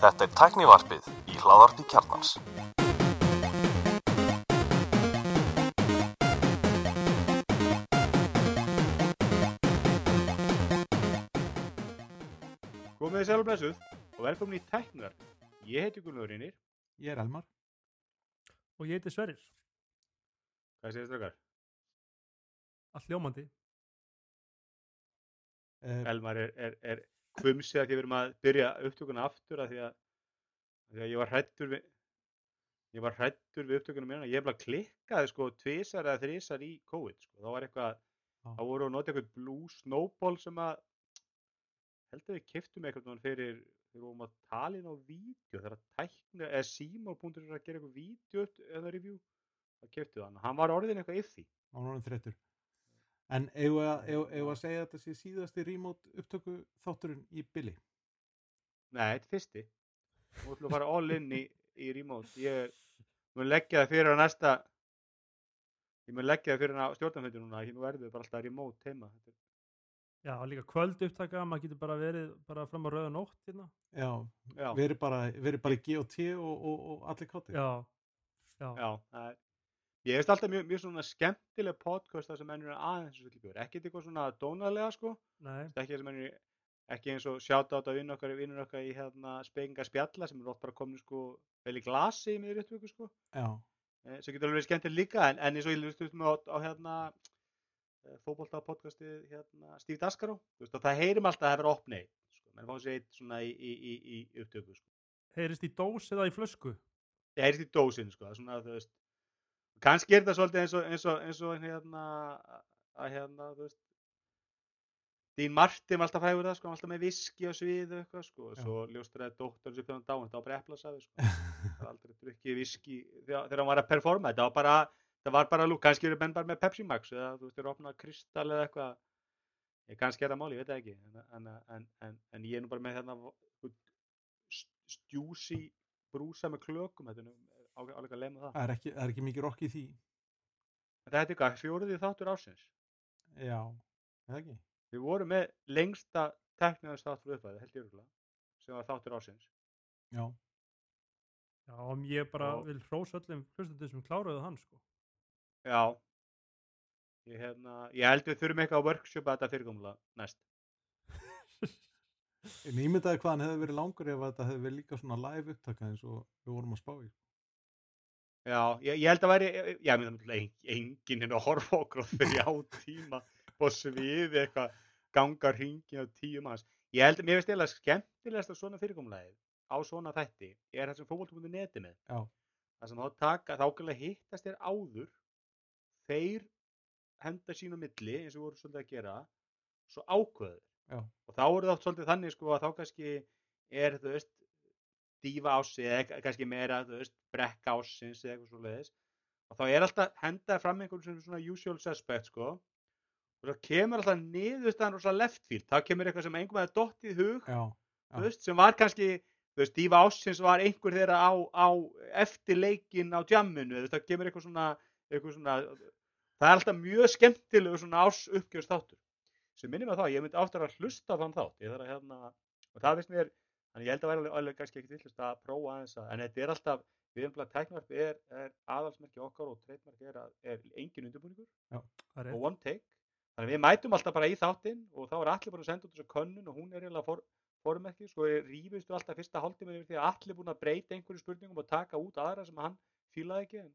Þetta er tæknivarpið í hláðarpi kjarnans. Komið þið sæl og blessuð og velkomin í Tæknar. Ég heiti Gunnar Reynir. Ég er Elmar. Og ég heiti Sverrir, Hvað þið strákar? allt ljómandi. Elmar er, er, er kvumsið að því við erum að byrja upptökuna aftur að því að, að, því að ég var hrættur við ég var hrættur við upptökuna mér ég hef bara klikkaði sko tvisar eða þrísar í COVID sko. þá var eitthvað Já. þá voru að nota eitthvað blue snowball sem að heldur við kiftum eitthvað fyrir við vorum að tala inn á vídeo þegar að tækna eða símál.er að gera eitthvað vídeo eða review þá kiftu það hann var orðin eitthvað yfir því á náttúrulega þrettur. En eigum við að, að segja að þetta sé síðasti remote upptöku þátturinn í Billy? Nei, þetta er fyrsti. Þú ætlum að fara all in í, í remote. Ég mun leggja það fyrir á næsta ég mun leggja það fyrir á stjórnarföndu núna því nú verður við bara alltaf remote heima. Þetta er- Já, líka kvöld upptaka, maður getur bara verið bara fram á rauða nótt hérna. Já, Já, erum bara, erum bara í GOT og, og, og allir kátti. Já, já, já. Það Ég veist alltaf mjög, mjög svona skemmtileg podcast þar sem mennur er aðeins svo líka. Ekkert eitthvað svona dónalega sko. Ekki, mennur, ekki eins og sjáta á þetta vinn okkar, vinnur okkar í hérna spekinga spjalla sem er oft bara komin sko vel í glasi í miður upptöku sko. Já, eh, sem getur alveg verið skemmtileg líka en, en eins og ég lustum á, á hérna fótbolta podcastið hérna, Steve Daskaró veist, og það heyrim alltaf að það er opnið sko. menn fá sér eitt svona í, í, í, í upptöku sko. heyrist í dós eða í flösku. það heyrist í dósin sko. það svona, þú kannski er það svolítið eins og, eins og, eins og hérna að hérna þú veist Dín Martin var alltaf frægur það, sko, alltaf með viski á sviðu eitthvað, sko, og svo ljóstur að dóttar þessu fyrir hann dáin, það var bara eplasafi, sko, það var aldrei drukkið viski þegar, þegar hann var að performa, þetta var bara, það var bara lúk, kannski eru menn bara með Pepsi Max, eða þú veist, þeir opna kristall eða eitthvað, ég kannski er það máli, ég veit það ekki, en, en, en, en, en ég er nú bara með hérna stjúsi brúsa með klökum, þetta er nú álega að lemma það. það er ekki, það er ekki mikið rokk í því. Þetta er eitthvað, fjóruði þáttur ásins. Já, eða ekki? Við vorum með lengsta tekniðast þáttur uppæði, held ég örgulega, sem var þáttur ásins. Já, Já, og ég bara Og- vil hrósa öllum hlustundum sem kláruðu hann, sko. Já. Ég, hérna, ég held við þurfum eitthvað að workshopa þetta fyrirkomlega næst. en ég myndaði hvað hann hefði verið langur ef þetta hefði verið líka svona live upptaka eins og við vorum að spá í. Já, ég, ég held að væri, já, mér þannig að enginn hérna að horfa á okkur á þrjá tíma og sviði eitthvað ganga hringi á tíu manns. Ég held að mér finnst eða skemmtilegast að svona fyrirkomlega á svona þætti er það sem fókvöldum.net með. Já, það sem þá taka, þá kannar hittast þér áður þeir henda sín á milli eins og við vorum svolítið að gera svo ákveður Já. og þá eru það oft svolítið þannig sko að þá kannski er þú veist dífa ási eða ka- kannski meira veist brekka ásins eða eitthvað svo leiðis og þá er alltaf hendað fram einhvern svona usual suspect sko. Og þá kemur alltaf niðurstaðan rosa left field. Þá kemur eitthvað sem einhverjum hefði dottið í hug já, þú veist, sem var kannski Dífa Ássins var einhver þeirra á, á eftir leikin á jamminu, þú veist, það kemur eitthvað svona, eitthvað svona það er alltaf mjög skemmtilegu svona ás uppgjörst þáttur sem minnum að þá, ég myndi áttur að hlusta þann þátt. Ég þarf að hérna, og það finnst mér þannig ég held að vera alveg, alveg kannski ekki villust að prófa aðeins að, en þetta er alltaf við umflað tæknvarp er, er aðalsmerki okkar og treytmark er, að, er engin undirbúningur Það er og one take. Þannig að við mætum alltaf bara í þáttinn og þá er allir búin að senda út þessu könnun og hún er eiginlega for, formerki sko rífistu alltaf fyrsta hálftíma yfir því að allir búin að breyta einhverju spurningum og taka út aðra sem hann fílaði ekki en,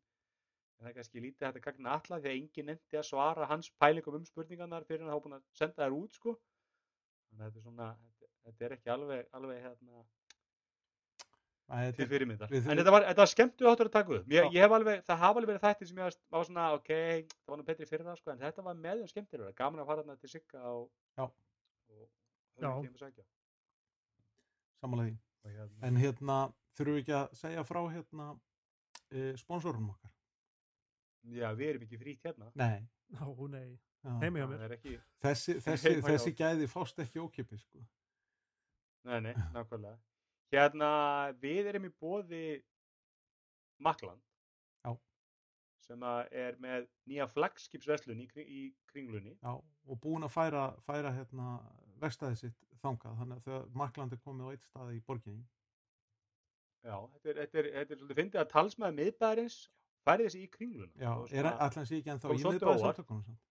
það er kannski lítið hægt að gagna alla því að enginn nefndi að svara hans pælingum um spurningarnar fyrir hann hafa búin að senda þær út sko. Þannig að þetta er svona þetta, þetta er ekki alveg, alveg hérna, Æ, til þetta, fyrirmyndar við en þetta var, þetta var skemmtu áttur að taka upp ég, ég hef alveg, það hafa alveg verið þættir sem ég var, var svona, ok, það var nú betri fyrir það sko, en þetta var meðjum skemmtilega, gaman að fara þarna til Sigga og, Já. og Já. höfum tíma sækja samanlega því. og hérna, En hérna, þurfum við ekki að segja frá hérna uh, sponsorum okkar? já, við erum ekki frýtt hérna Nei. Já, nei, Já. það er Þessi, þessi, þessi gæði fást ekki ókipis, sko. Nei, nei, nákvæmlega hérna, við erum í bóði Makland Já. sem að er með nýja flagskipsverslun í, kring- í kringlunni Já, og búin að færa, færa hérna vestæði sitt þangað þannig að Makland er komið á eitt stað í borginni Já, þetta er, þetta er, þetta er svolítið fyndið að talsmaður miðbæðarins færi þessi í kringluna. Já, er svona- allan sé ekki ennþá kom í svolítið miðbæði óvart. samtökunum samt?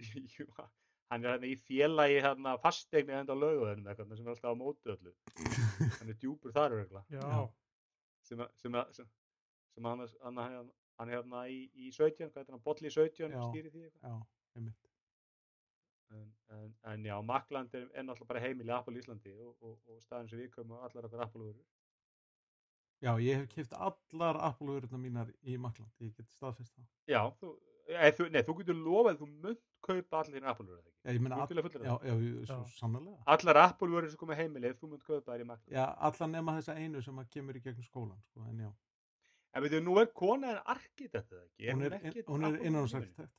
Jú, hann er hérna í félagi hérna fastegni enda á lauguðunum eitthvað sem er alltaf á mótu öllu. Hann er djúpur þar Já. Sem, að- sem, að- sem, sem hann, er- hann, hann, hann er hérna í, í 17, hvað heitir hann, Bolli 17, Já. stýri því eitthvað. Já. En, en, en já, Makland er, er náttúrulega bara heimili Apple Íslandi og, og, og staðin sem við komum allar okkar Apple-vörur. Já, ég hef kipt allar Apple-vörurna mínar í Makland, ég get staðfest það. Já, þú, þú, nei, þú getur lofað, þú munt kaupa allir þín Apple-vörur, eða ekki? Já, ég meina, all, að já, já, svo Já. sannarlega. Allar Apple-vörur sem koma heimilið, þú munt kaupa þær í Makland. Já, allar nema þessa einu sem að kemur í gegnum skólan, sko, en já. En veitu, nú er kona en arkitekt eða ekki? Hún er, er Apple innanhansarkitekt.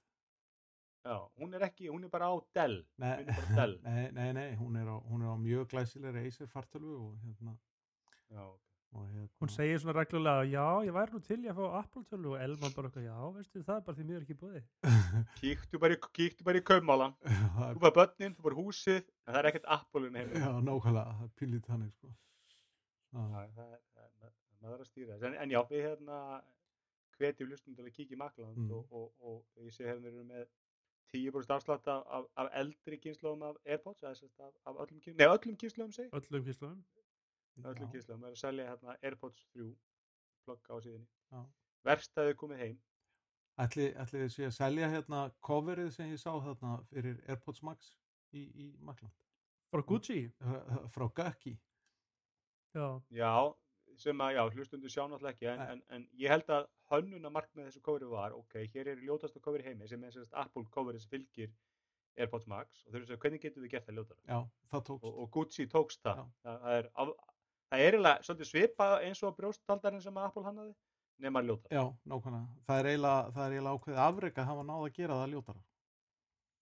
Já, hún er ekki, hún er bara á Dell. Nei, er nei, nei, nei, hún er á, hún er á mjög glæsilegri Acer fartölvu og hérna, Já, ok. Og hérna. hún segir svona reglulega, já, ég væri nú til í að fá Apple tölu og Elman bara eitthvað, já, veistu, það er bara því mér ekki búið. Kíktu bara, í- kíktu bara í kaupmálan. það Þú bara börnin, þú bara húsið, en það er ekkert Apple-un er, heimilið. já, nákvæmlega, það er pínlítið þannig, sko. Það er, er, maður að stýra. En, en já, við hérna hvetjum lustum til að kíkja í Makland Mm. og, og, og ég sé hérna við erum með 10% afslátt af, af, af eldri kynnslóðum af Airpods, af, af öllum kynnslóðum, nei, öllum kynnslóðum segi, Öllum já, kynnslóðum, er að selja hérna Airpods 3, plugga á síðinni. já. Verstaðið komið heim, Ætli, ætli þið sé að selja hérna coverið sem ég sá þarna fyrir AirPods Max í, í Makland. Frá Gucci. Frá Gaki. Já, já, sem að, já, hlustundu sjá náttúrulega ekki, en, en, en ég held að hönnuna markmið þessu coveri var, ok, hér er ljótasta cover í heimi, sem er sem sagt Apple coverið sem fylgir Airpods Max, og þau eru að segja, hvernig getum við gert það ljótara? Já, það tókst. og, og Gucci tókst það Já. það, það er, af, það er eiginlega svolítið svipað eins og brjóstaldarinn sem Apple hannaði nema ljóta Já, nákvæmlega. Það er eiginlega, það er eiginlega ákveðið afrek að hafa náð að gera það ljótara.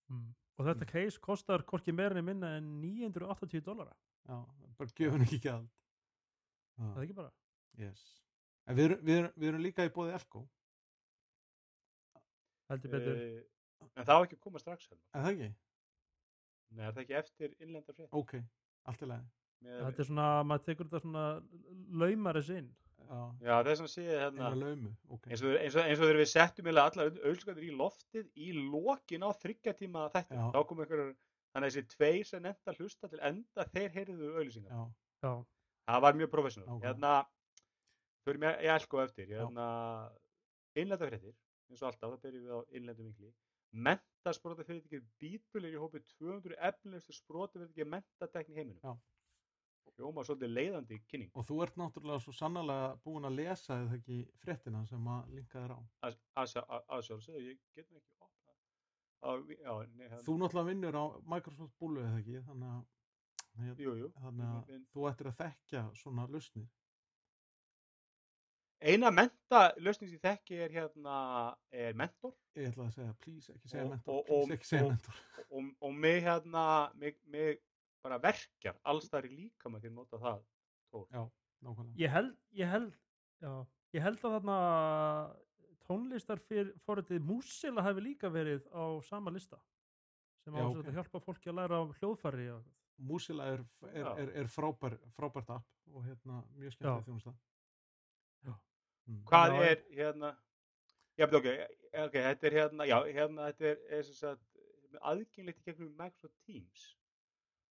mm. og þetta case kostar hvorki meira en minna en 980 dólara. Já, bara gjöfum ekki gjald. Það er ekki bara. yes. En við, erum- við, erum- við erum líka í bóði Elko. Heldur betur. uh, en það var ekki að koma strax. Er það ekki? Nei, er það ekki eftir innlendar frétt Ok, allt í lagi. Þetta er svona, maður tekur þetta svona laumari sinn. Já, já, þess að sé hérna eina laumu. Ok. eins og, eins, og, eins og þegar við settum allar auðvitað í loftið í lokin á þryggja tíma þættin, Já. þá kom einhverjur þannig að þessi tveir sem að hlusta til enda þeir heyrðu auðlýsingar Já, Já, það var mjög professional Ok. hérna, fyrir mig ég elko eftir hérna, innlenda fréttir eins og alltaf, það byrjum við á innlendum vinkli mentaspróta fyrirtækið Bítul er í hópi 200 efnilegustu spróta fyrirtækið mentatekni heiminum Já. Hljóma svolítið leiðandi kynning og þú ert náttúrulega svo sannarlega búin að lesa eða ekki fréttina sem að linka þér á. að, sjálfsögðu, ég get nú ekki opnað að, já, nei, hérna, Þú náttúrulega vinnur á Microsoft búlu eða ekki, þannig að, jú, jú, þannig að Vin- þú ættir að þekkja svona lausnir. eina menta lausning sem ég þekki er hérna er mentor Ég ætla að segja, please, ekki segja Og- mentor, og- please, og- ekki segja og- mentor. og, og mig hérna mig, mig bara verkjar alls þar í líka maður að nota það tól Já, nákvæmlega. ég held, ég held, já, ég held að þarna tónlistar fyrir fóruðið Músila hefði líka verið á sama lista sem á Já, okay. ok. að hjálpa fólki að læra á hljóðfæri og eitthvað. Músila er, er, er, er frábær, frábært app og hérna mjög skemmtileg Já. þjónusta. Já. Mm. hvað Já, er hérna já, ok, ok, þetta er hérna já, hérna, þetta er, er sem sagt aðgengilegt í gegnum Microsoft Teams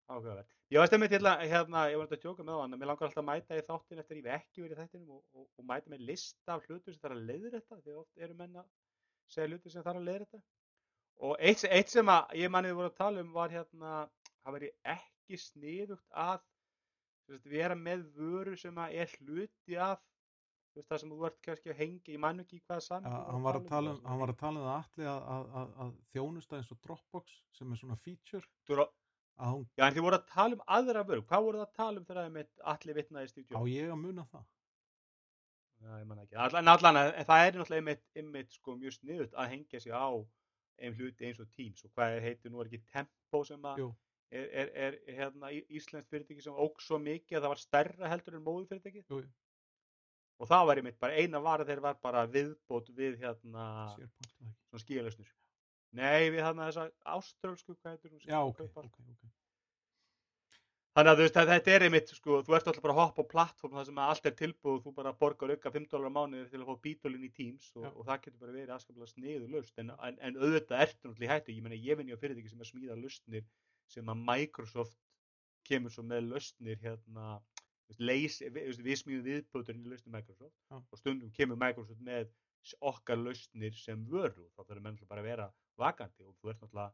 áhugaverð. Ég veist einmitt hérna, hérna, ég var þetta að tjóka með hann mér langar alltaf að mæta í þáttin eftir ég hef ekki verið þættinum og, og, og mæta með lista af hlutur sem þarf að leiður þetta því oft eru menn að segja hlutur sem þarf að leiður þetta og eitt, eitt sem að ég mannið voru að tala um var hérna það væri ekki sniðugt að sagt, vera með vöru sem að er hluti af þú veist, það sem þú ert kannski að hengja, ég man ekki hvaða Ja, saman hann, var að tala um, hann var að tala um það allir að, að, að, að þjónusta eins og Dropbox sem er svona feature. Að hún Já, en þið voru að tala um aðra vöru, hvað voru það að tala um þegar það mitt allir vitnaði Steve á ég að muna það. Já, ég man ekki, allan, allan, en það er náttúrulega einmitt, einmitt sko mjög sniðut að hengja sig á einn hluti eins og Teams og hvað er heitir nú er ekki Tempo sem að er, er, er, hérna í- íslenskt fyrirtæki sem óg svo mikið að það var stærra heldur en móðu fyrirtæki Jú, jú. og það var einmitt bara eina vara þeir var bara viðbót við hérna SharePoint Nei, við hérna þessa áströlsku, hvað heitir hún? Já, ok, ok, ok. Þannig að þú veist að þetta er einmitt, sko, þú ert alltaf bara að hoppa á plattform þar sem að allt er tilbúið og þú bara borgar auka 5 dólar á mánuði til að fá bítólinn í Teams og, og það getur bara verið aðskaplega sniðu laust en, en, en auðvitað ertu náttúrulega í hættu, ég meina ég vinn í á fyrirtæki sem að smíða lausnir sem að Microsoft kemur svo með lausnir hérna, leys, við, við smíðum viðbúturinn í lausnir Microsoft Já. og stundum kemur Microsoft með okkar lausnir sem vöru, þá þurfum menn bara að vera vakandi og þú ert náttúrulega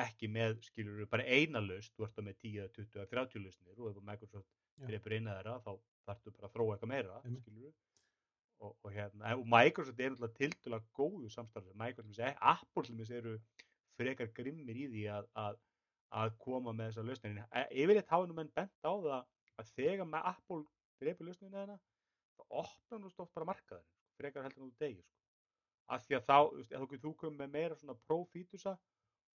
ekki með, skilur bara eina lausn, þú ert þá með 10, 20, eða 30 lausnir og ef Microsoft Já. dreipur eina þeirra þá þarftu bara að þróa eitthvað meira, Einmitt. skilur og, og hérna, og Microsoft er náttúrulega tildulega góðu samstarfi, Microsoft, Apple eru frekar grimmir í því að, að, að koma með þessar lausnir, e- yfirleitt hafa nú menn bent á það að þegar Apple dreipur lausnina þeirna, þá opnar nú stótt bara markaðarinn, sko, frekar heldur en þú degi, sko. Af því að þá, þú veist, ef þú- komið með meira svona pro-fítusa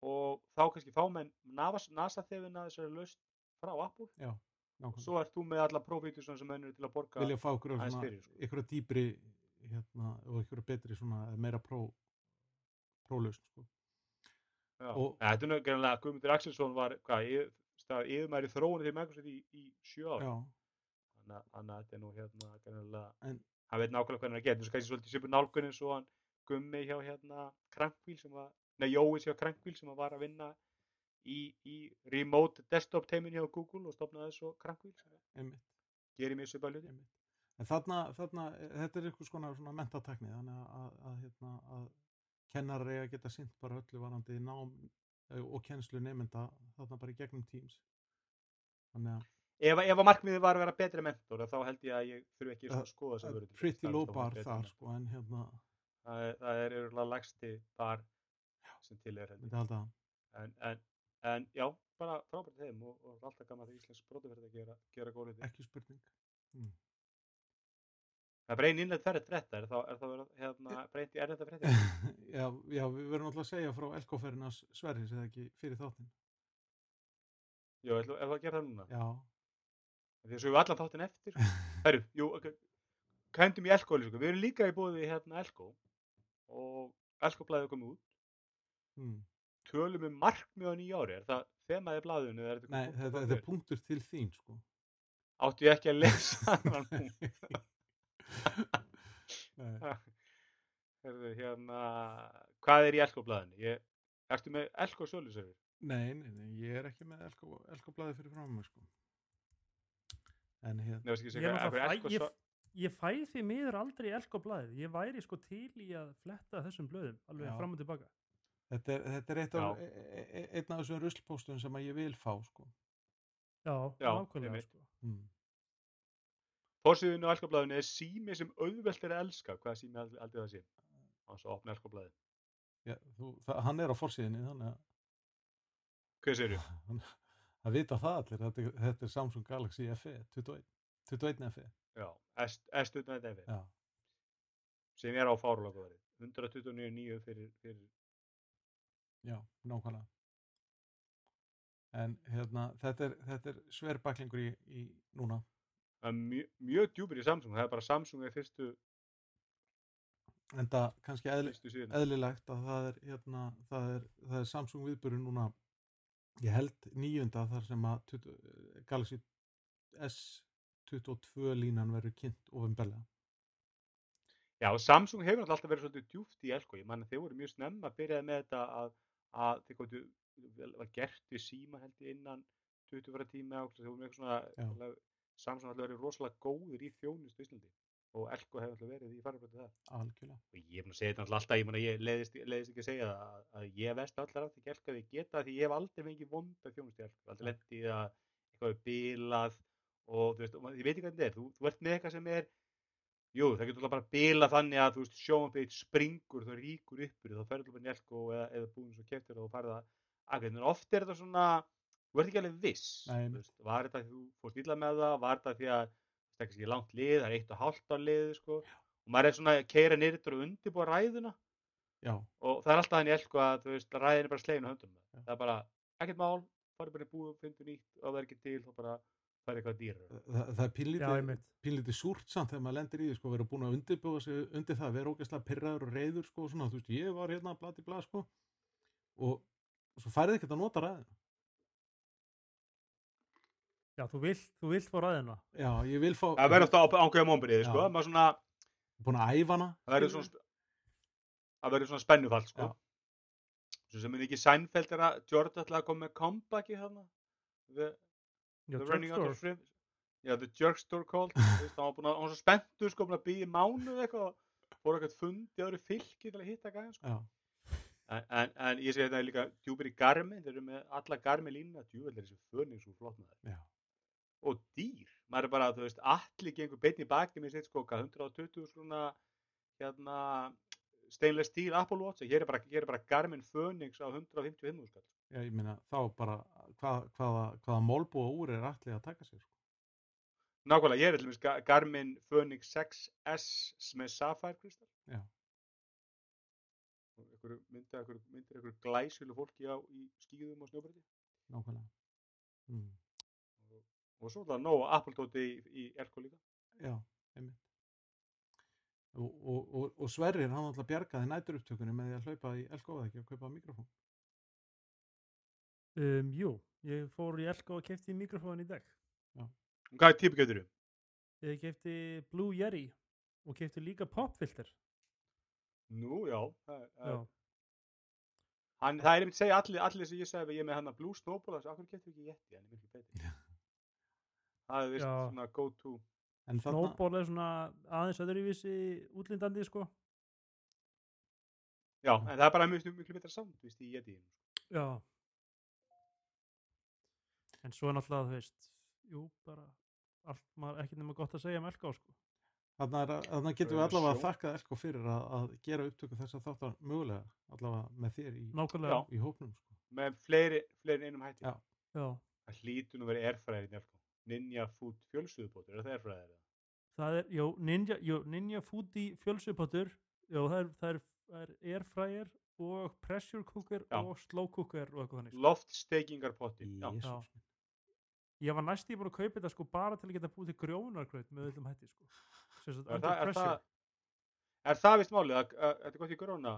og þá kannski fá menn NASA-þefina þessari lausn frá Apple. Já, svo ert þú með alla pro-fítusan sem mönnur til að borga vilja fá ykkur fyrir, sko. dýbri hérna, og ykkur betri svona meira pró prólaust sko. Og- þetta er náttúrulega að Guðmundur Axelsson var hvað, yfir- stað- yfirmaður í þróunni til Microsoft í, í sjö ár. Já, þannig að- að þetta er nú hérna En- hann veit nákvæmlega hvernig hann er gert þessu kannski svolítið svipur nálgunin svo hann Gummi hjá hérna Crankville sem var, nei Jóis hjá Crankville sem var að vinna í, í remote desktop teimin hjá Google og stopnaði sem einmitt, gerir mér svipað hluti. Einmitt. en þarna, þarna eh, þetta er ykkur svona, svona mentatekni þannig að, að, að, hérna, að kennarar eiga að geta sint bara öllu varandi nám eh, og kennslu nefnda þarna bara í gegnum Teams. Þannig að ef, ef að markmiðið var að vera betri mentor þá held ég að ég þurfi ekki Það- að skoða að er vera pretty low bar þar sko, en hérna, það er, það er örgulega lagsti bar sem til er en, en, en já, bara frábært þeim og, og alltaf gaman þegar Íslands brotaferð að gera, gera góð hluti. ekki spurning. Mm. Það er bara einn innlega ferð frétta, er það, er verið, hérna, breynt í erlenda frétta? já, já, við verðum alltaf að segja frá elkoferðinas Sverris eða ekki fyrir þáttinn. Jú, ef það að það núna. já, Því að við allan þáttinn eftir. Herru, jú, okay. kændum í Elko, við erum líka í bóði hérna Elko og Elko blæðið komið út. mm. Tölum um markmið á nýja ári, er það þemaði blæðinu? nei, þetta, punktur þetta er punktur til þín sko? Áttu ég ekki að lesa annan punkt? Herru, hérna, hvað er í Elko blæðinu? Ég, ertu með Elko sölusöfur? Nei, nei, nei, ég er ekki með elko, elkoblaði fyrir frá mig sko. En hérna, Ég, ég, fæ því miður aldrei elko blæðið. Ég væri sko til í að fletta þessum blöðum alveg Já. fram og tilbaka. þetta er, þetta er eitt af, Já. e, e, einn af þessum ruslpóstum sem að ég vil fá sko. Já, Já, nákvæmlega sko. mm. Fórsíðinu á Elskoblaðinu er sími sem auðvelt er að elska. Hvað sími aldrei, það sé? Á svo opna Elskoblaði. Já, þú, það, hann er á forsíðinni þannig að Hvað segir þú? að vita það allir þetta, er- þetta er Samsung Galaxy FE 21, 21 FE Já, S21 FE. Já, Sem er á fárulega góðari. 129.9 fyrir, fyrir... já, nákvæmlega En hérna, þetta er, þetta er sver baklingur í, í núna Það er mjö, mjög djúpir í Samsung. Það er bara Samsung er fyrstu, en það kannski eðli, fyrstu síðan. eðlilegt að það er, hérna, það er, það er Samsung viðbörun núna ég held nýjunda þar sem að 20, Galaxy S22 línan verður kynnt ofinberlega Já, Samsung hefur alltaf verið svolítið djúpt í Elko. Ég man að þeir voru mjög snemma að byrjaði með þetta að, að þeir vel- var gert við síma held ég innan 20 fyrir tíma og þeir voru með eitthvað svona, Samsung alltaf verið rosalega góður í þjónust í Íslandi og Elko hefur alltaf verið í farabrættu það. algjörlega. Og ég hef nú segið þetta náttúrulega alltaf, ég, mena, ég leiðist, leiðist ekki að segja að, að ég vest allar af því gælka við geta því ég hef aldrei fengið vonda þjónustu gælka, aldrei Ja. lent í að eitthvað er bilað og þú veist, og, ég veit ekki hvað þetta er, þú, þú ert með eitthvað sem er, jú, það getur alltaf bara bilað þannig að þú veist, sjónbeitt springur, það ríkur uppur, þá ferður þú bara njálko eða, eða búin svo keftir og aðgæð, en oft er þetta svona, þú ert ekki alveg viss, þú veist, var þetta því þú fórst illa með það, var þetta því að það er kannski langt lið, það er eitt og hálft á lið, sko, og maður er svona að keira niður og undirbúa ræðuna. Já, og það er alltaf þannig elko að veist, ræðin er bara slegin á höndunum. Já. það er bara, ekkert mál, farið bara í búið og fyndu nýtt og það er ekki til, þá bara farið eitthvað dýrar það, það er pínlítið súrt samt þegar maður lendir í því sko, vera búin að undirbúa sig undir það vera ógeðslega pyrraður og reyður sko, svona, þú veist, ég var hérna blati blað sko, og, og svo færið ekkert að nota ræðina Já, þú vilt, þú vilt fá ræðina. Já, ég vil fá Það verður alltaf ákveða mómbriði, sko. Maður svona, búin að æfa hana það verður svona, sp- það verður svona spennufall, sko. Svo sem er ekki Seinfeld er að George ætlaði að koma með comebacki þarna. The, Já, the running out of shrimp. Já, The Jerkstore Called. Þú veist, hann var búin að, var svo spenntur, sko, búin að býja mánuð eitthvað. Fór eitthvað fund í öðru fylki til að hitta gæðan, sko. Já, En, en, en ég segi þetta er líka djúpir í garmi, þeir eru með alla garmi línuna, djúvel er þessi föning svo flott með það. Og dýr, maður er bara, þú veist, allir gengur beinn í baki með sitt sko, hvað, 120 svona, hérna, stainless steel Apple Watch, hér er bara, hér er bara garmin Phoenix á 155 skall. já, ég meina þá bara hvað, hvaða, hvaða málbúa úr er allir að taka sér sko. Nákvæmlega, ég er dæmis Ga- Garmin Phoenix 6S með Sapphire kristal. Já. Einhverju myndir, einhverju myndir, einhverju glæsilu fólki á í skíðum og snjóbreyti. nákvæmlega mm. Og svo það nóg Apple tóti í, í Elko líka. Já, einmitt og, og, og, og Sverrir hann alltaf bjargaði nætur upptökunni með því að hlaupa í elgóða ekki og kaupa mikrofón Um, jú, ég fór í Elko og kefti mikrofón í dag. Og hvað er típu getur þú? Ég kefti Blue Yeti og kefti líka popfilter. Nú, já. Það, Já. það, hann, það er einmitt að segja allir, allir sem ég sagði að ég er með hann að Blue Snowball, þessu, akkur getur ekki Yeti, hann er miklu betri. Það er vist Já. svona go to. en þarna, Snowball er svona aðeins öðruvísi útlindandi, sko. Já, en það er bara mjög miklu betra sound, víst, í Yeti. Já. En svo er náttúrulega, þú veist, jú, bara allt, maður ekki nema gott að segja um Elko, sko. þarna, er, þarna getum við allavega að þakka Elko fyrir að, að gera upptöku þess að þáttar mögulega allavega með þér í, í hópnum sko. Með fleiri, fleiri einum hætti. Já. Já. Það hlýtur nú verið airfryer í Elko. Ninja Food fjölsuðubótur, er það airfryer eða? Það er, jú, Ninja, jú, Ninja Foodie fjölsupottur, jú, það er, það er, það er airfryer og pressure cooker Já. og slow cooker og eitthvað þannig. sko. Loftstekingar potti. Já. Já. Ég var næst í búin að kaupa þetta sko bara til að geta búið til grjónarkraut með öllum hætti sko. Er under það, er pressure. það, er það vist málið að þetta er gott í gróna?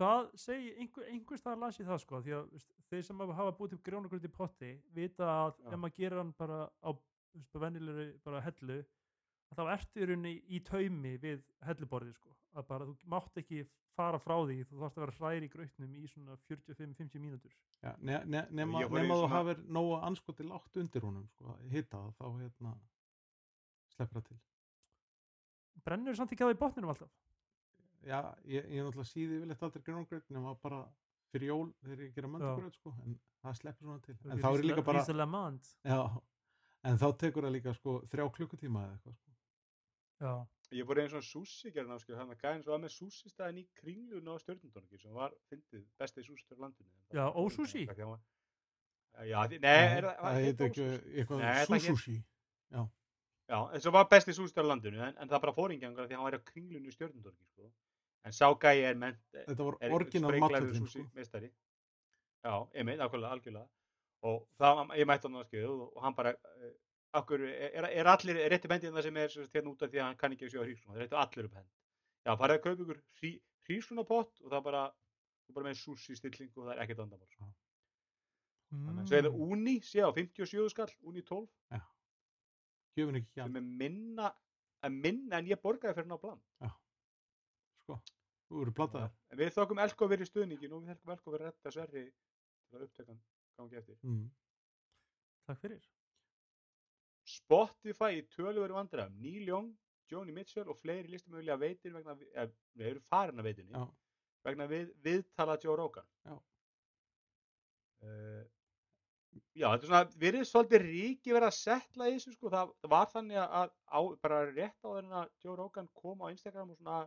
Það segi, einhver, einhvers það las ég það sko, því að veist, þeir sem hafa búið til grjónarkraut í potti vita að Já. ef maður gerir hann bara á veist, venjulegri bara hellu að þá ertu í rauninni í taumi við helluborðið sko, að bara þú mátt ekki fara frá því, þú þarfst að vera hræri í grautnum í svona 45-50 mínútur. Já, ne, ne, nema, í nema þú svona- hafir nógu anskoti lágt undir honum sko, hitta það, þá hérna sleppur það til Brennur samt ekki á því botninum alltaf? Já, ég, ég er náttúrulega síði yfirleitt aldrei grjóngröð nema bara fyrir jól þegar ég gera möndagröð sko, en það sleppur svona til en þá er ég líka bara já, en þá tekur það líka sko þrjá klukkutíma eða eitthvað sko. Já. Ég fór einn svona sushi gerðin áskil, hann að gæðin svo að með sushi staðin í kringlun á stjórnundónungi sem var, fyndið, bestið sushi stöður landinu. Já, ósushi? það- Já, er heitir ekki eitthvað sushi Já, en svo var bestið stöður landinu, en, en það bara fór ingengar því hann var á kringlun í stjórnundónungi, sko. En sá gæði er ment, þetta var er orginal sushi sko. Já, einmitt, algjörlega, algjörlega. Og það, ég mætti hann á skjöðu og, hann bara, uh, akkur, er, er allir, er rétti bendið það sem er hérna út af því að hann kann ekki að sjóða hrísuna, það er réttu allir upp hend. Já, farið að kaupa ykkur hrí, hrísunapott og það bara, bara með sushi stilling og það er ekkert andamál. Sko. Mm. Svo er það Uni, sé á 57 skall, Uni 12, gjöfin ekki sem er minna, minna en ég borgaði fyrir hann á plan. Sko. þú eru plataðar En við þokkum Elko verið stuðningin og við þokkum Elko verið að retta sverri til að upptökan gangi eftir. mm. Takk fyrir. Spotify í töluveru vandræðum Neil Young, Joni Mitchell og fleiri listamögulega veitir vegna, eða, við erum farin að veitinni já, vegna við, viðtala Joe Rogan Já. uh, já, þetta er svona við erum svolítið ríki verið að setla í þessu sko, það, var þannig að á, bara rétt á að Joe Rogan kom á Instagram og svona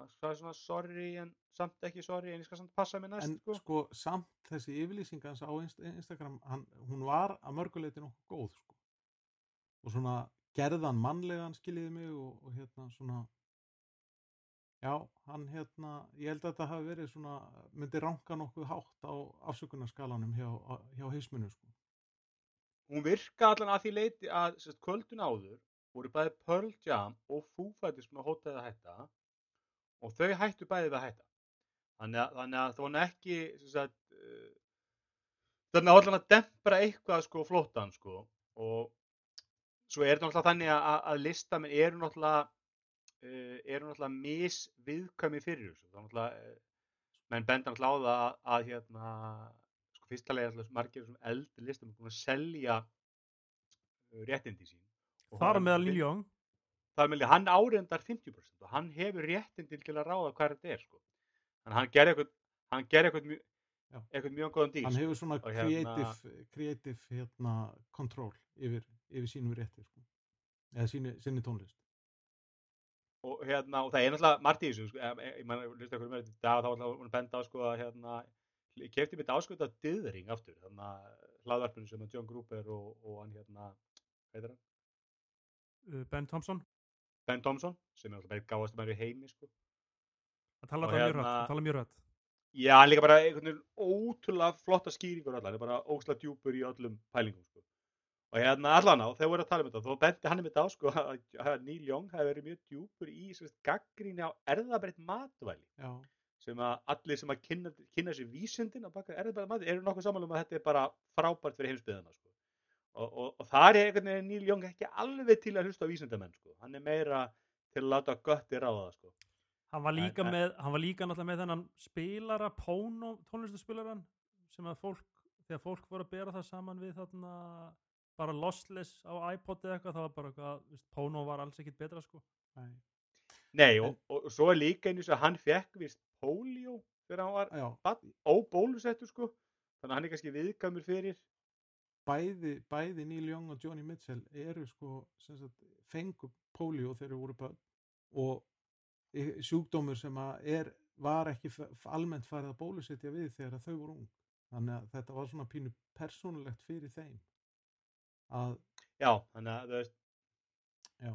hann sagði svona sorry en samt ekki sorry en ég skal samt passa mig næst en sko. sko samt þessi yfirlýsing hans á Inst Instagram hann, hún var að mörguleiti nokkuð góð sko. og svona gerðan mannlegan skiljiði mig og, og hérna svona já, hann hérna ég held að þetta hafi verið svona myndi ranka nokkuð hátt á afsökunarskalanum hjá, hjá heisminu sko. hún virka allan að því leiti að sérst, kvöldun áður voru bæði Pearl Jam og Foo Fighters búin að hóta það að hætta og þau hættu bæði við að hætta. Þannig að, þannig að það nú ekki sagt, uh, þannig að allan að dempra eitthvað sko flóttan sko. Og svo er þetta náttúrulega þannig að, að listamenn eru náttúrulega uh, eru náttúrulega misviðkvæmi fyrir þessu. Þá náttúrulega uh, menn benda náttúrulega að, að hérna sko fyrsta lega alltaf margir eldri listamenn að selja uh, réttindi sín. Þar á hann- meðal Það meðal hann áreindar 50% og hann hefur réttindi til að ráða hvað þetta er sko. þannig að hann gerði eitthvað hann gerði eitthvað, mjög- Já. eitthvað mjög góðan dýr hann hefur svona Og hérna- creative, creative hérna, control yfir, yfir sínum rétti sko. eða sínu, sinni tónlist og, hérna, og það er náttúrulega margt í þessu sko, ég mann, hlusta hverju með þetta í dag þá var hann benda á sko að hérna, ég kefti mitt áskot að Dithering aftur þannig að hlaðvarpinu sem að John Gruber og, og hann hérna hvað heitir hann? uh, Ben Thompson Ben Thompson sem er alltaf bara eitt gáðast maður í heimi sko. hann tala það mjög hérna- rætt hann tala mjög rætt já, hann líka bara einhvern veginn ótrúlega flotta skýringur allar, hann er bara ósla djúpur í öllum pælingum sko. og hérna allan á, þegar voru að tala um þetta þá bendi hann um þetta á sko, að, að Neil Young hefði verið mjög djúpur í sérst, gaggríni á erðabreytt matvæli já, sem að allir sem að kynna, kynna sér vísindin á baka erðabæða mati eru nokkuð samanlega um að þetta er bara frábært fyrir heimsbyðina sko. Og, og, og það er einhvern veginn Neil Young ekki alveg til að hlusta á vísindamenn sko. hann er meira til að láta götti ráða sko. hann var líka En- en- með hann var líka náttúrulega með þennan spilara Póno tónlistaspilaran sem að fólk þegar fólk voru að bera það saman við þarna bara lossless á iPod eða eitthvað það var bara eitthvað, Póno var alls ekkit betra sko nei, Nei, og, og, og svo er líka einu sem hann fekk vist polio þegar hann var óbólusettur sko þannig að hann er kannski viðkamur fyrir bæði, bæði Neil Young og Johnny Mitchell eru sko sagt, fengu pólíó þegar þeir voru börn og í- sjúkdómur sem er, var ekki almennt farið að bólusetja við þegar þau voru ung þannig að þetta var svona pínu persónulegt fyrir þeim að já, þannig að Já,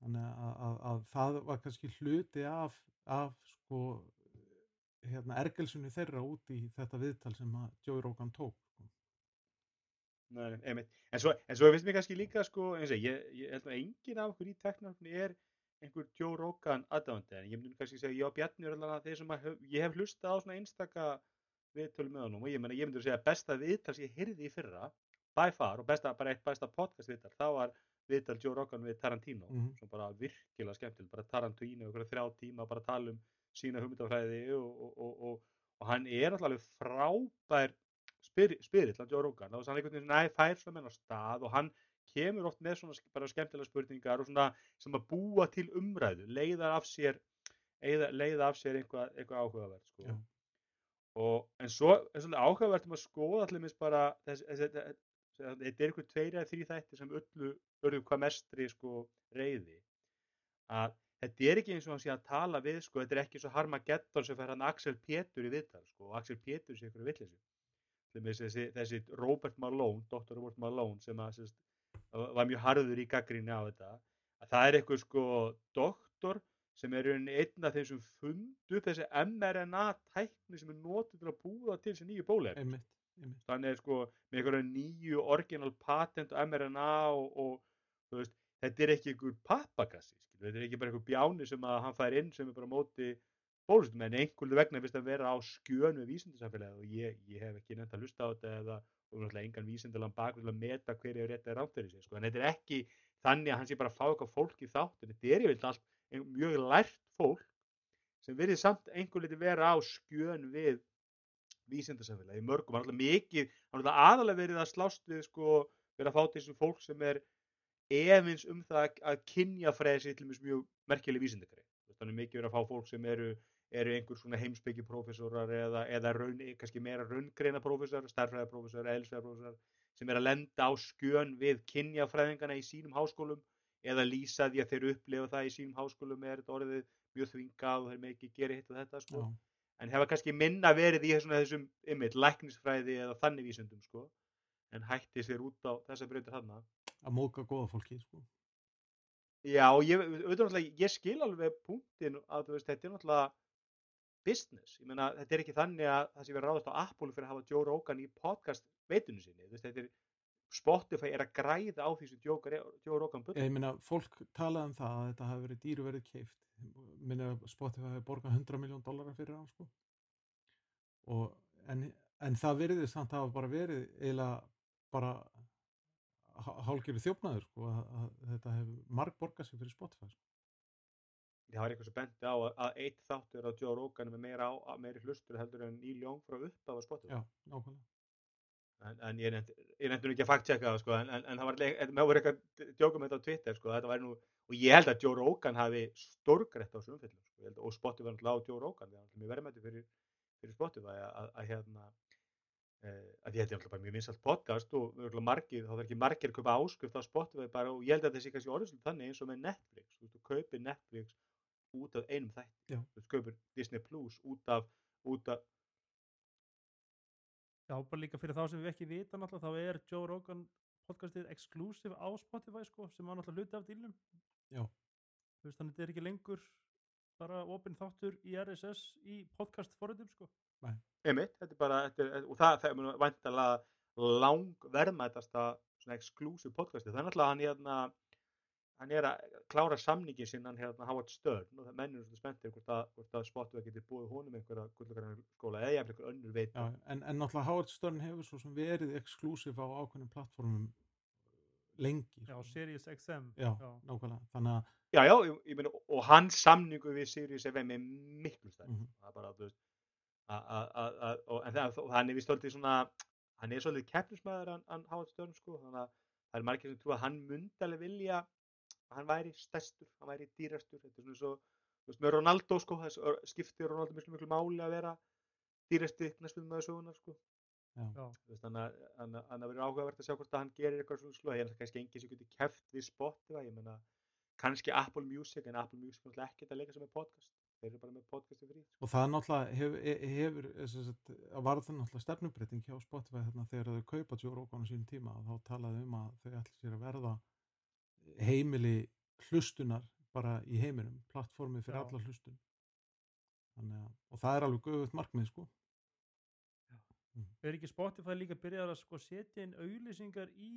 þannig að, að, að það var kannski hluti af, af sko, hérna, ergelsunni þeirra út í þetta viðtal sem að Joey Rogan tók. Nei. En svo, en svo finnst mér kannski líka sko, eins og ég, ég held að enginn af okkur í teknarfni er einhver Joe Rogan aðdáðandi en ég myndi kannski segja og Bjarni er allavega þeir sem hef, ég hef hlustað á svona einstaka viðtölu með honum og ég, meina, ég myndi að segja besta viðtal sem ég heyrði í fyrra by far og besta, bara eitt besta podcast viðtal þá var viðtal Joe Rogan við Tarantino Mhm. sem bara virkilega skemmtilegt bara Tarantino ykkur þrjá tíma bara tala um sína hugmyndafræði og, og, og, og, og hann er náttúrulega alveg frábær spyr- spyrill hann Joe Rogan og hann einhvern veginn svona, æ, fær svona menn á stað. Og hann kemur oft með svona bara skemmtilega spurningar og svona sem að búa til umræðu leiða af sér leiða, leiða af sér eitthvað, eitthvað áhugavert sko. Og en svo er svolítið áhugavert um að skoða allir mis bara þetta er eitthvað tveir eða þrý þættir sem öllu örðu hvað mestri sko reyði að þetta er ekki eins og hann sé að tala við sko, þetta er ekki svo Harmageddon sem fer hann Axel Pétur í viðtal sko, og Axel Pétur sé ykkur villisi þessi, þessi Robert Malone Dr. Robert Malone sem að sérst, var mjög harður í gaggrinni á þetta að það er eitthvað sko doktor sem er einn af þeim sem fundu þessi mRNA tækni sem er notið til að búa til þessi nýju einmitt. þannig er sko með einhverja nýju original patent og mRNA og, og þú veist, þetta er ekki einhver pappagassi, skilur, þetta er ekki bara einhver bjáni sem að hann fær inn sem er bara móti bólustum, en einhverju vegna vist að vera á skjön við vísindasamfélagið og ég, ég hef ekki nefnt að hlusta á þetta eða og náttúrulega engan bakgrunn til að meta hver er rétt eða rátt fyrir sig, sko, en þetta er ekki þannig að hann sé bara að fá eitthvað fólk í þáttin þetta er yfirleitt allt mjög lært fólk sem verið samt einhver liti vera á skjön við vísindasamfélagi, mörgum, hann er alltaf mikið hann er aðalega verið að slást við sko, verið að fá til þessu fólk sem er efins um það að- að kynjafræði til dæmis mjög merkileg vísindakræði þannig mikið verið að fá fólk sem eru eru einhver svona heimsbyggi prófessorar eða, eða raun, kannski meira raungreina prófessor, starfræða prófessor, eðlisfræða prófessor sem er að lenda á skjön við kynjafræðingana í sínum háskólum eða lýsa því að þeir upplifa það í sínum háskólum er þetta orðið mjög þvingað og þeir með ekki gera hitt og þetta sko. Já, en hefa kannski minna verið í svona þessum ymmit, læknisfræði eða þannig vísundum sko. en hætti sér út á þessa breytir hann að móka góða fólki, sko. Já, og ég, auðvitað náttúrulega, ég skil alveg punktin að veist, þetta er náttúrulega business, ég meina, þetta er ekki þannig að það sé verið ráðast á Apple fyrir að hafa Joe Rogan í podcast veitunum sinni, þetta er Spotify er að græða á því sem Joe, Rogan bull. Ég minna, fólk talaði um það að þetta hafi verið dýru verið keift. Minna, Spotify hafi borgað 100 miljón dollara fyrir hann, sko. Og, en, en það verið samt hafa bara verið eiginlega bara hálgjöru þjófnaður sko, að, að þetta hefur marg borgað sér fyrir Spotify sko. Það var eitthvað sem benti á að, að eitt þáttur á Joe Rogan með meira, á, að meiri hlustur heldur en Neil Young frá upp af Spotify Já, nákvæmlega. En, en ég nú ekki að fakt checka það sko, en, en, en það var eitthvað, að með þetta á Twitter sko, þetta væri nú, og ég held að Joe Rogan hafi stórgrætt á þessu umfyllum sko, að- og Spotify var náttúrulega á Joe Rogan það er mjög verðmætti fyrir, fyrir Spotify að, að, að hérna eh, að ég held ég náttúrulega bara mjög vinsalt podcast og margir, þá þarf ekki margir að kaupa áskrift á Spotify bara og ég held að þessi kannski orðið sem þannig eins og með Netflix, þú veist, þú kaupir Netflix út af einum þætti, Já. þú kaupir Disney Plus út af, út af Já, bara líka fyrir þá sem við ekki vita náttúrulega, þá er Joe Rogan podcastið exclusive á Spotify sko, sem var náttúrulega hluti af dílnum. Já. Þú veist, þannig þetta er ekki lengur bara opinn þáttur í RSS í podcast forritum sko. Einmitt, þetta er bara, þetta er, og það, það er væntalega lang verðmætasta svona exclusive podcasti, það er náttúrulega hann hérna, hann er að klára samningin sinn hann hérna Howard Stern og það mennur svona spenntir hvort að, hvort að Spotify getur búið honum einhverja gullakarinnar skóla eða jafnvel einhver önnur veit Já, en, en náttúrulega Howard Stern hefur svo sem verið exklusív á ákveðnum plattformum lengi Já, sko. Sirius XM. Já, nákvæmlega þannig að Já, já, ég, ég meina, og hans samningu við Sirius FM er miklu stærn, Mhm. það er bara, þú veist, að, að, að, að, og, en það, hann er vist svolítið svona, hann er svolítið keppnismæður, hann, Howard Stern, sko, þannig að það er margir sem trú að hann myndi alveg vilja hann væri stærstur, hann væri dýrastur, þetta er svona svo, þú veist, með Ronaldo, sko, þess skiptir Ronaldo miklu, miklu máli að vera dýrasti knæstum með sögunar, sko, Já. Þú veist, þannig að- þannig að þannig að verður áhugavert að sjá hvort að hann gerir eitthvað svona slúð, ég er kannski enginn sem getur keft við Spotify, ég meina, kannski Apple Music, en Apple Music er náttúrulega ekkert að leika sem með podcast, þeir eru bara með podcasti frí. og það er náttúrulega hefur, hefur sem sagt, að var það náttúrulega stefnubreiting hjá Spotify þarna þegar þau kaupa Joe Rogan á sínum tíma og þá talaði um að þau ætli sér að verða heimili hlustunar bara í heiminum, plattformi fyrir Já. alla hlustun. Að, og það er alveg göfugt markmið sko. Er ekki Spotify líka byrjað að sko setja inn auðlýsingar í,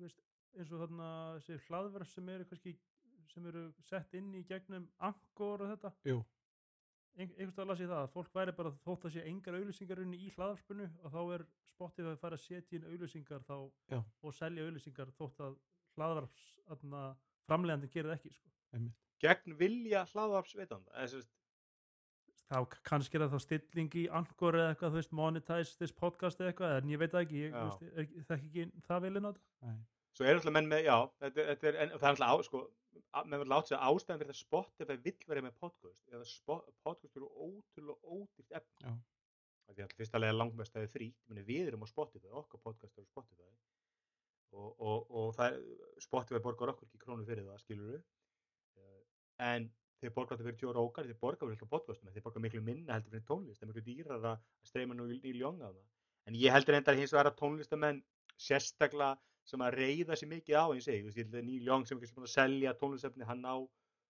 veist, eins og þarna hlaðverð sem eru kannski, sem eru sett inn í gegnum Angkor og þetta. Jú, Ein, einhvers stað las ég það að fólk væri bara þótt að sé engar auðlýsingar inn í hlaðvarpinu og þá er Spotify að fara að setja inn auðlýsingar og selja auðlýsingar þótt að hlaðvarps framlegandi gerir ekki sko. Gegn vilja sem sagt, þá kannski er það þá stilling í Angkor eða eitthvað, þú veist, monetize this podcast eða eitthvað, en ég veit það ekki, ég veist, er, það ekki það vel inn á þetta Nei. svo er alltaf menn með, já, þetta, þetta er, en það er alltaf á, sko, að- menn verður látt sig að ástæðan fyrir það Spotify vill verið með podcast, eða spo, podcast eru ótrúlega efni. Já. Það er alltaf fyrst að lega langmest að það er frí, við erum á Spotify, okkar podcast eru á Spotify og, og, og það Spotify borgar okkur ekki krónu fyrir það, skilur við, en þeir borgar þetta fyrir Joe Rogan, þeir borgar fyrir alltaf podcastum, þeir borgar miklu minna heldur fyrir tónlist, það er miklu dýrar að streyma nú í ljónga af það. En ég heldur enda hins vegar að tónlistamenn sérstaklega sem að reyða sér mikið á eins og ég, að Neil Young sem er að selja tónlistöfni, hann á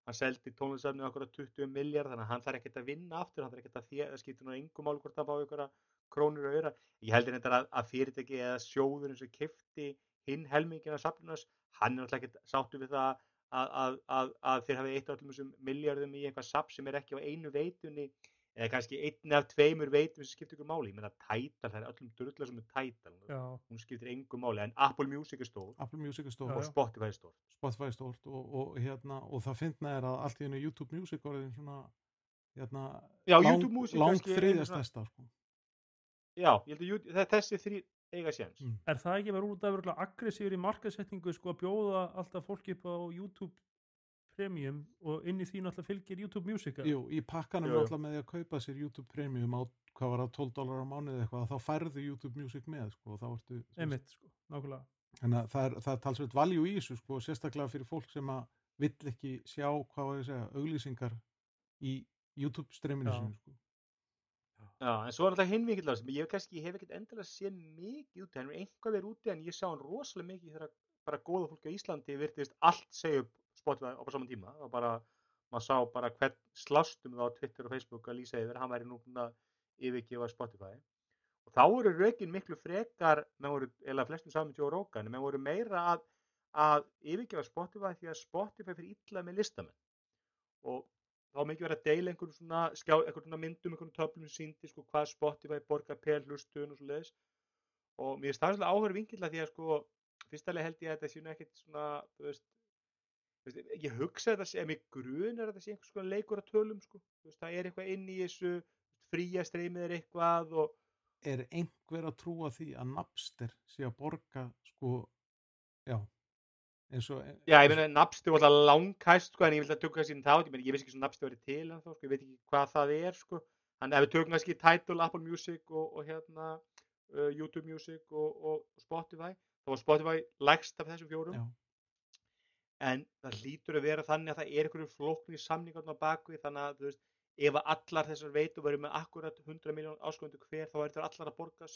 hann seldi tónlistöfni okkur að 20 miljard þannig að hann þarf ekkert að vinna aftur, hann þarf ekkert að það skiptir nú engum mál hvort það bá ykkur krónur og öra. Ég heldur þetta að, að fyrirtæki eða sjóðurinn sem kifti hinn helmingina safnunars, hann er náttúrulega ekkert sáttu við það að, að, að, að þeir hafi eitt af öllum þessum miljardum í eitthvað safn sem er ekki á einu veitunni eða kannski einn af tveimur veitum sem skiptir ykkur máli, ég meina Tidal, það er öllum drullar sem er Tidal, Já, hún skiptir engum máli en Apple Music er stór. Apple Music er stór og já. Spotify er stór Spotify er stórt og, og, hérna, og það finna er að allt í hennu YouTube Music orðin svona hérna, Já, lang, YouTube Music lang kannski þriðja einu svona- stærsta sko. Já, ég held að þessi þrý eiga séns Mm. er það ekki verið út af örugglega aggressífur í markasetningu sko að bjóða alltaf fólki upp á YouTube Premium og inn í því náttúrulega fylgir YouTube Music eða? Jú, í pakkanum Jú, jú. náttúrulega með því að kaupa sér YouTube Premium á hvað var það 12 dólar á mánuði eða eitthvað þá færðu YouTube Music með sko, og þá ertu einmitt sko, nákvæmlega þannig að það er, það er talsveit valjú í þessu sko, sérstaklega fyrir fólk sem að vill ekki sjá, hvað var ég að segja, auglýsingar í YouTube streaminu sinu sko. Já, en svo er alltaf hinn mikill á sem ég hef kannski, ég hef ekkert endilega séð mikið úti, hann er einhvað verið úti en ég sá hann rosalega mikið þegar bara góða fólki á Íslandi virtist allt segja upp Spotify á saman tíma. Og bara, maður sá bara hvern slástum það á Twitter og Facebook að lýsa yfir, hann væri nú að yfirgefa Spotify. Og þá eru rökin miklu frekar, voru, eða flestum saman Joe Rogan, menn voru meira að, að yfirgefa Spotify því að Spotify fyrir illa með listamenn. Og þá mikið verið að deila einhverjum svona, skjá, einhverjum svona myndum, einhverjum töflum síndi sko hvað Spotify borgar per hlustun og svo leiðis og mér finnst það svolítið áhverju vinkill að því að sko fyrsta leið held ég að þetta nú ekkit svona, þú veist, þú veist, ég hugsa þetta ef mig grunar að þetta sé einhvers konar leikur að tölum, sko, þú veist, það er eitthvað inn í þessu, fría streymið er eitthvað og, er einhver að trúa því að Napster sé að borga sko, já og já, ég meina, Napster var alltaf langhæst, sko, en ég vil að tökka inn þá, ég meina, ég veist ekki sem Napster verið til en þá, sko, ég veit ekki hvað það er, sko, en ef við tökum kannski Tidal, Apple Music og, og hérna, uh, YouTube Music og, og Spotify, þá var Spotify lægst af þessum fjórum, já, en það hlýtur að vera þannig að það er einhverju flóknir samningarna á bakvið þannig að þú veist, ef allar þessar veitu verður með akkurat 100 miljón áskondu hver þá er það allar að borga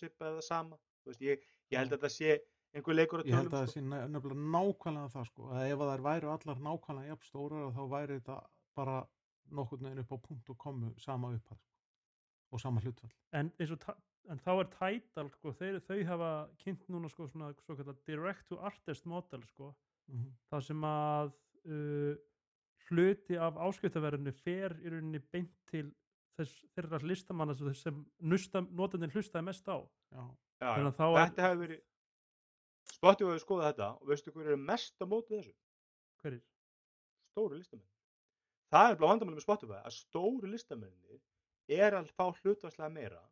að einhver leikur að ég held að það sko. sé ne- nefnilega nákvæmlega það sko, að ef að þær væru allar nákvæmlega jafn stórar þá væri þetta bara nokkurn veginn upp á punkt og komu sama upphæð sko, og sama hlutfall en, eins og, ta- en þá er Tidal sko, þeir, þau hafa kynnt núna sko, svona, svo kallar direct to artist model sko, mm það sem að uh, hluti af áskiptaverðinu fer í rauninni beint til þess, þeirra listamanna sem, sem nusta, notandinn hlustaði mest á já, Já, já. þetta hefur verið Spotify hefur skoðað þetta og veistu hver eru mest á móti þessu? Hverjir? Stóru listamenn. Það er bara vandamálið með Spotify að stóru listamenni er að fá hlutvarslega meira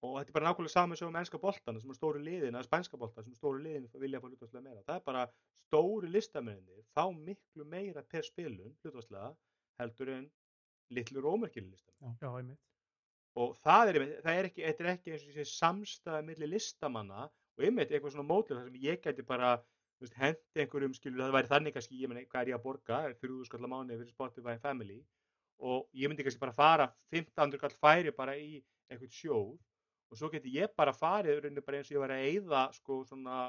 og þetta er bara nákvæmlega saman sem með ennska boltana sem er stóru liðin, eða spænska bolta sem stóru liðin vilja fá hlutvarslega meira. Það er bara stóru listamenni fá miklu meira per spilun hlutvarslega heldur en litlu rómerkili listamenn. Já, einmitt. Og það er, það er ekki, þetta er ekki eins og þessi samstæða milli listamanna og einmitt eitthvað svona mótil þar sem ég gæti bara veist, hendi einhverjum skilur það væri þannig kannski, ég meni, hvað er ég að borga? Þrjúðu skallar mánuði fyrir Spotify Family? Og ég myndi kannski bara fara 1500 kall færi bara í eitthvað sjóð og svo geti ég bara farið í bara eins og ég var að eyða sko svona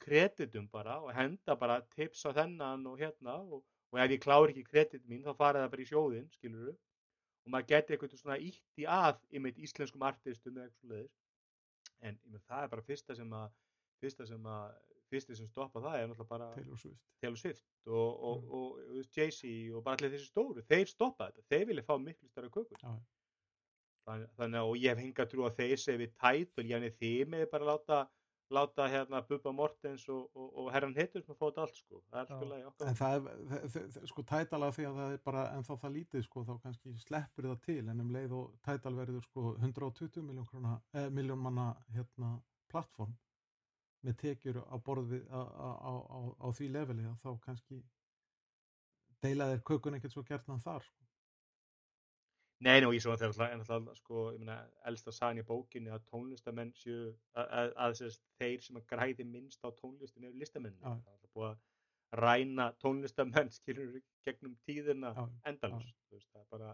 kreditum bara og henda bara tips á þennan og hérna og, og ef ég klári ekki kredit mín þá farið það bara í sjóðinn skilur og maður geti eitthvað svona ítt í að einmitt íslenskum artistum eða eitthvað en með, það er bara fyrsta sem að fyrsta sem að fyrsta sem stoppa það er náttúrulega bara Taylor Swift Taylor Swift og, og, Mm. og, og, Jay-Z og bara allir þessi stóru þeir stoppa þetta, þeir vilja fá miklu stærra kökur Já. þannig, þannig að og ég hef hingað trú að þeir við tætt og ég þið með bara láta láta hérna Bubba Mortens og, og, og herran hittur sem að fá þetta allt sko. Það er sko lagi okkar. En það er, sko tætalega því að það er bara en þá það lítið sko þá kannski sleppur það til. En um leið og tætal verður sko 120 miljón krona eh, miljón manna hérna plattform með tekjur á borð við á, á, á, á, á því leveli að þá kannski deila þeir kökun ekkert svo gertnan þar sko. Nei, og ég svo að það er alltaf, sko, ég meina, elsta sagan í bókinni að tónlistamenn séu, að, að, að sérst, þeir sem að græði minnst á tónlistin eru listamenn. Já. Það er búið að ræna tónlistamenn, skilur, gegnum tíðina Já, endalust. Það er bara,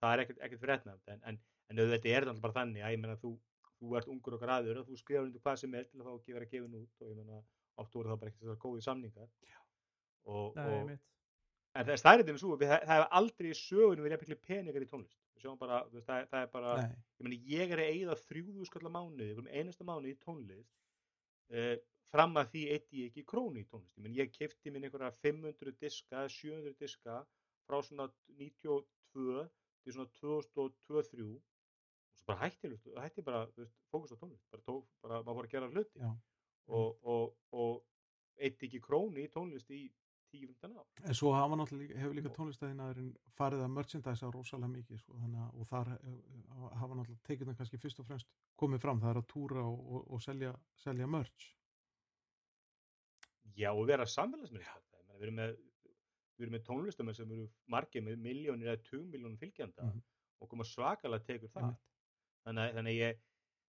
það er ekkert, ekkert fréttnæmt, en, en, en auðvitað er þetta alltaf bara þannig að ég meina, þú, þú ert ungur og græður og þú skrifar undir hvað sem er til að fá að vera gefin út og ég meina, oft voru það bara ekkert þessar góði samningar. Og, Nei, og, einmitt En það er stærrið með svo, það, það hefur aldrei í sögunum verið miklu peningar í tónlist. Bara, það, það er bara, ég meni, ég er að eyða þrjúðu skallar mánuði, einasta mánuði í tónlist, uh, fram að því eitt ég ekki krónu í tónlist. Ég meni, ég kefti minn einhverja 500 diska, 700 diska frá svona 92 til svona 2023 og svo bara hætti, hætti bara, fókus á tónlist, bara tók, bara, maður fór að gera hluti og, og, og eitt ekki krónu í tónlist í 10-15 ár. en svo hafa náttúrulega hefur líka tónlistæðinaðurinn farið að merchandise rosalega mikið sko, þannig að og þar eh, hafa náttúrulega tekið það kannski fyrst og fremst komið fram, það er að túra og, og, og selja, selja merch Já, og vera samfélagsmiðl við erum með með tónlistamenn sem eru margir með miljónir eða 20 miljónum fylgjanda Mhm. og koma svakalega tekur það Einmitt. þannig, þannig ég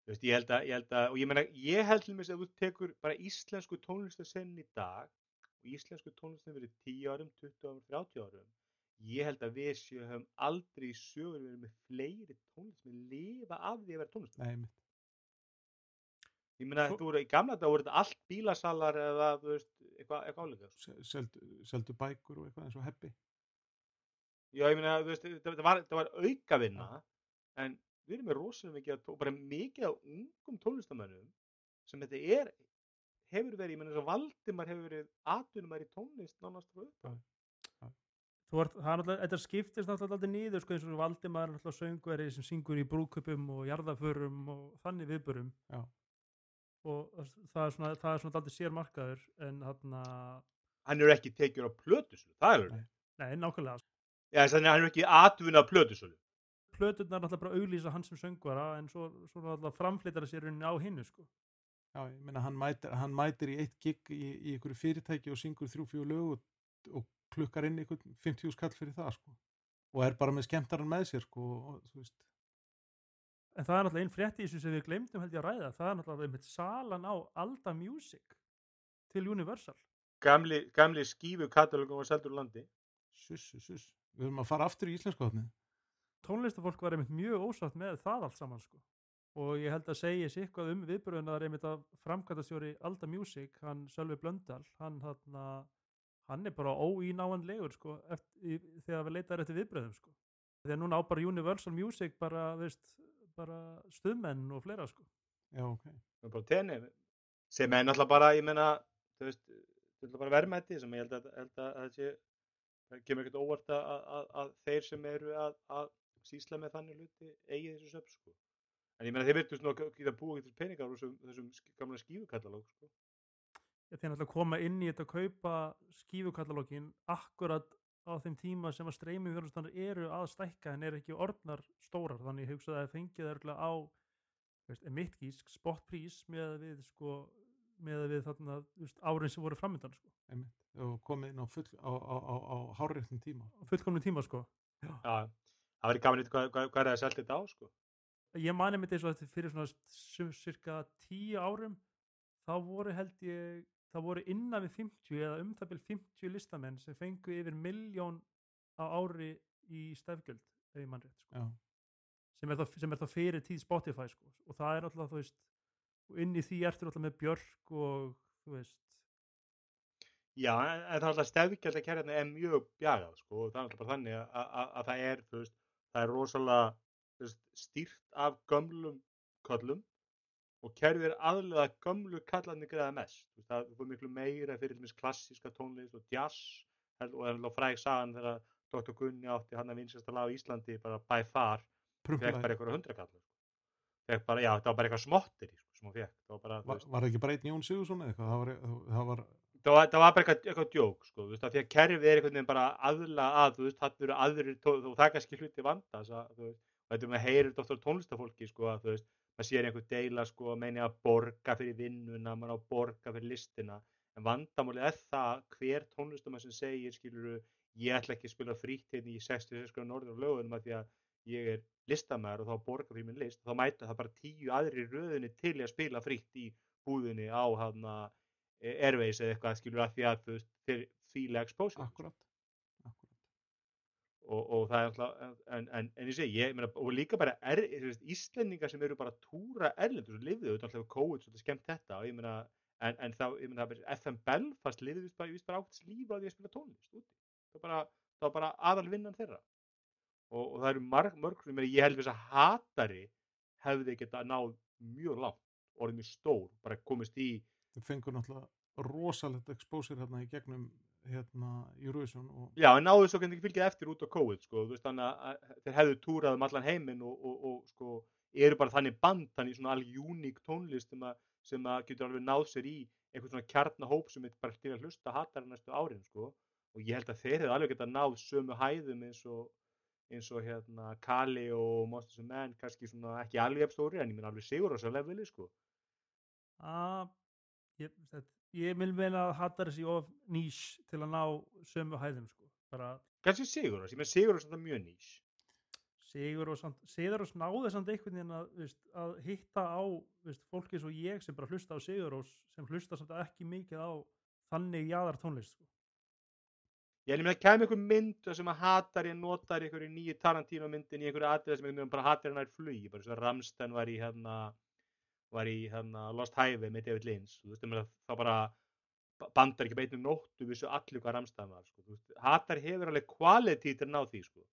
veist, ég held að, ég held að og ég meina, ég held til mér að þú tekur bara íslensku tónlistasenn í dag og íslensku tónlistin verið 10 árum, 20 árum, 30 árum. Ég held að við séu höfum aldrei sögur verið með fleiri tónlist með lifa af því að vera tónlist ég meina, Svo- þú voru í gamla þetta voru þetta allt bílasalar eða veist, eitthvað, eitthvað álega Se- seldu, seldu bækur og eitthvað eins og heppi Já, ég meina, þetta var, var aukavinna, en við erum með rosalega mikið, tó- bara mikið af ungum tónlistamönnum sem þetta er, hefur verið, ég meina þess að Valdimar hefur verið atvinnumar í tónlist nánast frá upp. Þú ert, það er náttúrulega, þetta skiptist náttúrulega aldrei nýður sko eins og Valdimar er náttúrulega söngveri sem syngur í brúköpum og jarðaförum og þannig viðbörum Já. og það er svona, það er svona daldið sér markaður en þarna, hann er ekki tekjur á plötusölu, það er alveg. Nei. nákvæmlega. Já, þannig að hann er ekki atvinna á plötusölu. plöturnar náttúrulega bara auglýsa hann sem söngvara en svo, svo náttúrulega framflytar það sér rauninni á hinnu sko. Já, ég meina hann mætir, hann mætir í eitt gig í, í einhverju fyrirtæki og syngur þrjú fjú lög og, og klukkar inn einhvern 50 skall fyrir það sko. og er bara með skemmtaran með sér sko, og, þú veist, en það er náttúrulega einn frétt í þessu sem við glemdum held ég að ræða það er náttúrulega einmitt salan á Alda Music til Universal Gamli, gamli skífu katalógum var seldur landi. sus, sus, sus við höfum að fara aftur í hotni tónlistafólk var einmitt mjög ósátt með það allt saman sko. Og ég held að segja sér eitthvað um viðbröðun að einmitt að framkvæmtastjóri Alda Music, hann Sölvi Blöndal hann, hann, hann er bara óínáanlegur sko, eftir, í, þegar við leitaðum eftir viðbröðum sko. þegar núna á bara Universal Music bara, veist, bara stuðmenn og fleira sko. já, ok, Það er bara tenni. Sem er náttúrulega bara, ég meina, þú veist, það er bara verðmætti sem ég held að, held að, að sé, það kemur ekkert óvart að, að, að þeir sem eru að, að sísla með þannig hluti eigi þessu söp, sko. En ég meina, þeir virtust nú að geta búið til peningar úr þessum, þessum gamla skífukatalóg, sko. þeir náttúrulega koma inn í þetta að kaupa skífukatalógin akkurat á þeim tíma sem að streyming þjónustanir eru að stækka en eru ekki orðnar stórar. Þannig ég hugsa að það fengið örgulega á veist, mittgísk spotprís með að við sko með að við þarna veist, árin sem voru framöndan sko, einmitt. Og komið inn á, full, á, á, á, á hárréttum tíma. Á fullkomnum tíma sko. Já, það verður gaman eitthvað hvað, hvað, hvað er það að selja þetta á, sko. Ég mani með þessu að þetta fyrir svona cirka tíu árum þá voru held ég það voru innan við 50 eða um það byrj 50 listamenn sem fengu yfir miljón á ári í stefgjöld ef ég mann rétt sko. sem, er þá, sem er þá fyrir tíð Spotify sko. og það er alltaf þú veist og inn í því ertu alltaf með Björk og þú veist Já, en, það er alltaf stefgjald að kerjarna er mjög bjagað, sko, og það er alltaf bara þannig að, að, að það er, veist, það er rosalega stýrt af gömlum köllum og kerfið er aðlega að gömlu kallarnir greiða mest. Það er miklu meira fyrir dæmis klassíska tónlist og jazz og er alltaf fræg sagan þegar Dr. Gunni átti hann að vinsast að laga á Íslandi bara by far, fekk bara einhverja hundrakallar. Sko. Fekk bara, já, það var bara eitthvað smottir sko, sem hún fekk. Það var bara, var, var ekki bara einn Jón Sigursson eða eitthvað það var, það var það var, það var bara eitthvað, eitthvað djók sko, þú veist, af því að kerfið er einhvern veginn bara aðla að, þú veist, það eru aðrir og það er kannski hluti vanda þú veist, og þetta með heyrir dóttur tónlistafólki sko, að þú veist, maður sér einhver deila sko, að meina að borga fyrir vinnuna maður á að borga fyrir listina. En vandamálið er það hver tónlistamæður sem segir, skiluru ég ætla ekki að spila frítt hérna í 66 gráður norður á lögunum að því að ég er listamæður og þá borga fyrir minn list. Þá mæta það bara tíu aðrir í röðinni til að spila frítt í búðinni á hana Airways eða eitthvað skilur að því að þeir fíla exposure. Akkurat. Og, og það er alltaf en, en, en ég segi, ég meina, og líka bara er, veist, Íslendingar sem eru bara að túra erlendur og lifðu, þetta alltaf COVID svolítið skemmt þetta og ég meina, en, en þá, ég meina, FM Belfast lifðu víst bara, bara átt lífa á því að spila tónlist úti, það var bara, bara aðal vinnan þeirra. Og, og það eru marg, mörg, ég meina, ég held þess að hatari hefði geta náð mjög langt, orðið mjög stór, bara komist í þau fengur náttúrulega rosalegt exposure hérna í gegnum hérna Eurovision og Já, en náðu svo ekki fylgja eftir út á COVID, sko, þú veist, þannig að þeir hefðu túrað um allan heiminn og, og, og, sko, eru bara þannig band, þannig svona alveg uník tónlist sem að, sem að getur alveg náð sér í einhvern svona kjarnahóp sem er bara til að hlusta hattar næstu árin, sko, og ég held að þeir hefðu alveg getað náð sömu hæðum eins og, eins og hérna Kali og Monsters and Men, kannski svona ekki alveg jafn stóri, en ég minn alveg sigur á þess að leveli, sko. að ég, þetta, ég vil meina að hattar þessi of nýs til að ná sömu hæðum sko. bara Kannski sigur þess, ég menn sigur þess að mjög nýs. Sigur og náði samt einhvern veginn að, veist, að hitta á veist, fólki svo ég sem bara hlusta á Sigur og sem hlusta samt ekki mikið á þannig jaðar tónlist sko. Ég held að það kemur einhver mynd sem að hatar ég notar einhverju nýju Tarantino myndin í einhverju atriði sem einhvern veginn bara hatar hann er flugi, bara svo Ramstein var í hérna var í hérna Lost Highway með David Lynch, þú veist, þá bara ba- bandar ekki beinu nóttu vissu allir hvað Ramstein var, sko, hatar hefur alveg quality til að ná því, sko.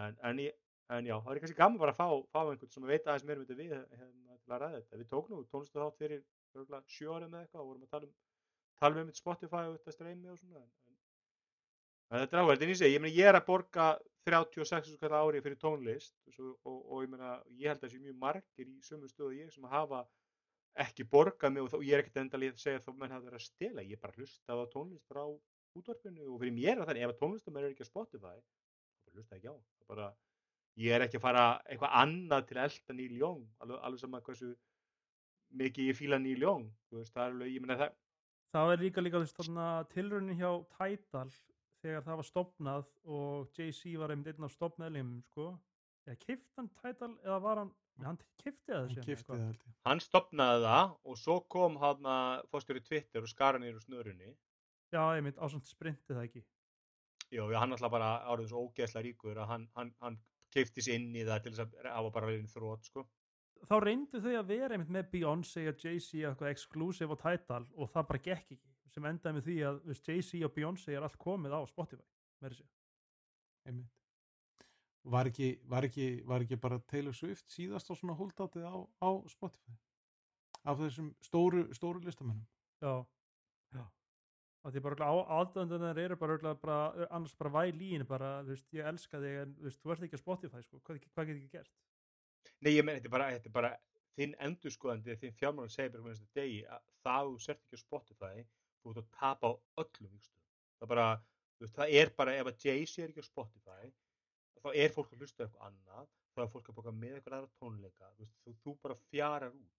En, en, en já, það er kannski gaman bara að fá, fá einhvern sem veit aðeins meira um þetta við hérna, til að ræða þetta. Við tók nú tónlistu þátt fyrir árum eða eitthvað og vorum að tala um tala um einmitt Spotify og þetta streymi og svona en, en, þetta er áhverð, en ég segi, ég, meni, ég er að borga 36 skall ári fyrir tónlist svo, og, og ég meina, ég held að þessi mjög margir í sömu stöðu og ég sem hafa ekki borgað mig og, þá, og ég er ekkert endalið að segja að þá menn hafa verið að stela, ég er bara hlustað á tónlist frá útvarpinu og fyrir mér er það þannig, ef að tónlistum er ekki á Spotify þá hlusta ekki á það bara, ég er ekki að fara eitthvað annað til að elda Neil Young alveg, alveg sama hversu mikið ég fíla Neil Young veist, það er alveg, ég meina það Það er líka líka veist, þarna tilraunin hjá Tidal þegar það var stopnað og Jay-Z var einmitt einn af stopnaðleikum sko. eða kifti hann Tidal eða var hann, Nei, hann kifti það hann kifti það hann stopnaði það og svo kom hann fórstjóri Twitter og skara niður úr snörunni. Já, einmitt, á svona sprinti það ekki? Já, hann alltaf bara árið svo ógeðslega ríkur að hann, hann, hann keifti sér inn í það til þess að hafa bara liðin þrótt, sko. Þá reyndu þau að vera einmitt með Beyoncé og Jay-Z eitthvað exclusive á Tidal og það bara gekk ekki sem endaði með því að Jay-Z og Beyoncé er allt komið á Spotify meira sér einmitt. Var ekki, var, ekki, var ekki bara Taylor Swift síðast á svona holdátið á, á Spotify? Af þessum stóru, stóru listamennum Já, já. Að því bara aðdöndunar eru bara, bara annars bara væl þú veist, ég elska þig en þú veist, þú ert ekki á Spotify sko, hvað, hvað get ég gert? Nei, ég menn, þetta er bara, þetta er bara þinn endurskoðandi, þinn fjármálan segir bara hvernig þetta degi að það þú sért ekki á Spotify, þú ert að tapa á öllum vikstum. Það er bara, þú veist, það er bara, ef að Jay-Z er ekki á Spotify, þá er fólk að hlusta eitthvað annað, þá er fólk að boka með eitthvað aðra tónleika, þú veist, þú, þú bara fjarar út.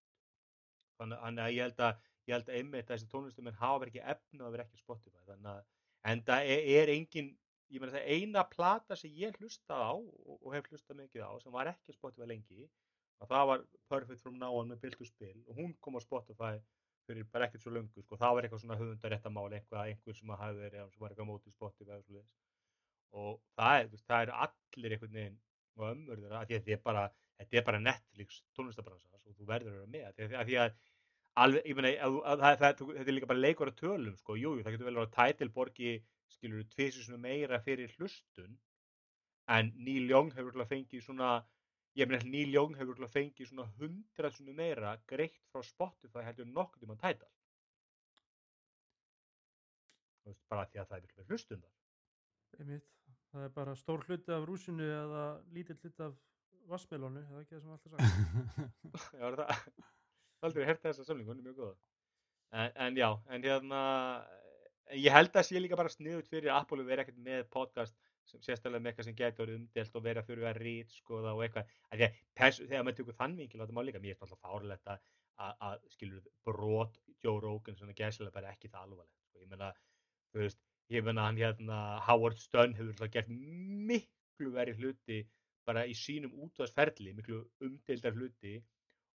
Þannig að ég held að, ég held að einmitt að þessi tónlistumenn hafa verið ekki efna að vera ekki á Spotify, þannig að, en það er, er engin, ég meina það eina plata sem ég hlustaði á og, og hef hlustað mikið á sem var ekki á Spotify lengi og það var Perfect From Now On með Bill to Spill og hún kom á Spotify fyrir bara ekkert svo löngu sko, það var eitthvað svona höfundaréttamál eitthvað, einhver sem að hafi verið sem var eitthvað á móti Spotify og svoleiðis. Og það er, þú veist, það eru allir einhvern veginn og því að þetta er bara þetta er bara Netflix tónlistabransans og þú verður að vera með, af því að, alveg, ég meina, þetta er líka bara leikur að tölum, sko, jú, jú, það getur vel að Tidal borgi, skilur, tvisisum meira fyrir hlustun, en Neil Young hefur fengið svona, ég meina, Neil Young hefur örugglega fengið svona hundraðsunu meira greitt frá Spotify heldur en nokkuð um að Tidal. Þú veist, bara því að það er miklu með hlustun þar. Einmitt, það er bara stór hluti af rúsinu eða lítill hluti af vassmelónu, eða ekki það sem alltaf sagt. Já, er það, aldrei hert þessa samlingu, hún er mjög góða. En, en já, en hérna, ég held að sé líka bara sniðut fyrir Apple að vera ekkert með podcast sérstaklega með eitthvað sem getur verið umdelt og vera fyrir að rít skoða og eitthvað. Að pers- þegar maður tekur þann vinkil á þetta má líka, mér er alltaf fárlegt að, að, að skilur brot Joe Rogan svona gæsilega bara ekki það alvarlegt. Sko. Ég meina, þú veist, ég meina hann hérna, Howard Stern hefur alltaf gert miklu verið hluti bara í sínum útvarsferli, miklu umdeildar hluti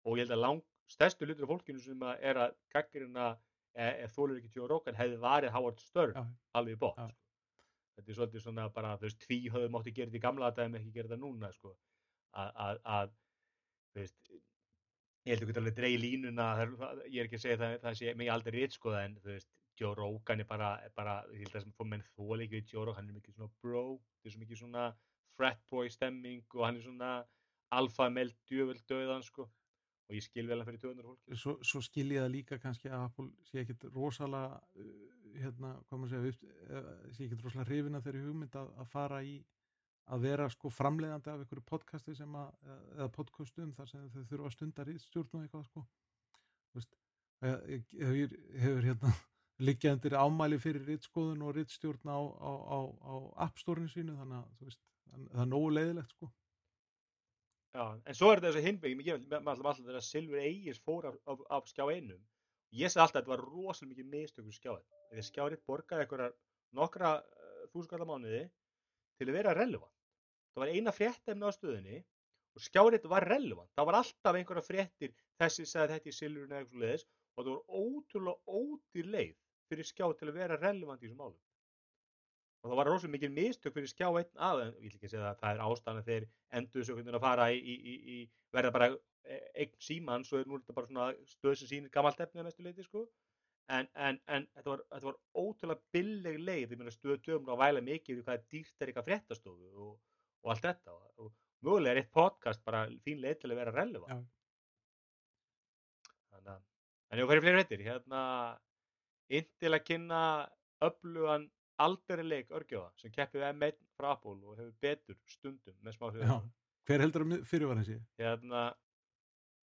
og ég held að lang stærstu hlutur af fólkinu sem að er að gaggrina eða þólur ekki Joe Rogan hefði varið Howard Stern alveg sko. Þetta er svolítið svona bara þú veist tví höfðu mátti gera þetta í gamla en ekki gera þetta núna sko. að, að, að þú veist ég held að geta alveg dreigi línuna það, það, ég er ekki að segja það, það sé mig aldrei rétt sko en þú veist Joe Rogan er bara, er bara ég held að sem fór menn þóla ekki við Joe Rogan hann er mikið svona bro þetta er svo mikið svona frat boy stemming og hann er svona alfa meld djövel döðan sko og ég skil vel hann fyrir 200 fólki. Svo, svo skil ég það líka kannski að Apple sé ekkit rosalega uh, hérna, hvað maður segja uh, sé ekkit rosalega hrifina þeirri hugmynd að, að fara í að vera sko framleiðandi af einhverju podcasti sem að, eða podcastum þar sem þau þurfa að stunda rítstjórn og eitthvað sko. Eh, hefur, hefur hérna liggja undir ámæli fyrir rítskoðun og rítstjórn á, á, á, á App Store-inu sínu þannig að veist, það er nógu leiðilegt sko Já, en svo er þetta þessi hinbyggjum, ég með alltaf alltaf þegar Silfur Egis fór af, af, af skjá einum. Ég sagði alltaf að þetta var rosalega mikið mistökur skjá einn. Þegar skjá einn borgaði einhverjar nokkra uh, þúsundkallar mánuði til að vera relevant. Það var eina fréttefni á stöðinni og skjá einn var relevant. Það var alltaf einhverja fréttir þessi sagði þetta í Silfurinn eða eitthvað leiðis og það var ótrúlega ódýr leið fyrir skjá til að vera relevant í þessum málum. Og það var rosalega mikið mistök fyrir skjá einn að, ég vil ekki segja að það er ástæðan að þeir endur þessu að fara í, í, í, í verða bara e- eign síman, svo er nú þetta bara svona stöð sem sýnir gamalt efni að mestu leiti, sko. En, en, en þetta, var, þetta var ótrúlega billeg leið, ég meina stöð dömur að væla mikið við hvað er dýrt er eitthvað fréttastofu og, og allt þetta. Og, mögulega er eitt podcast bara fín leið til að vera relevant. Já. Þannig að, en ég hverju fleiri veitir, hérna, inn til að kynna öflugan aldari leik örgjóða sem keppið við M1 frá Apple og hefur betur stundum með smá hugum Hver heldur að fyrirvarin sé? hérna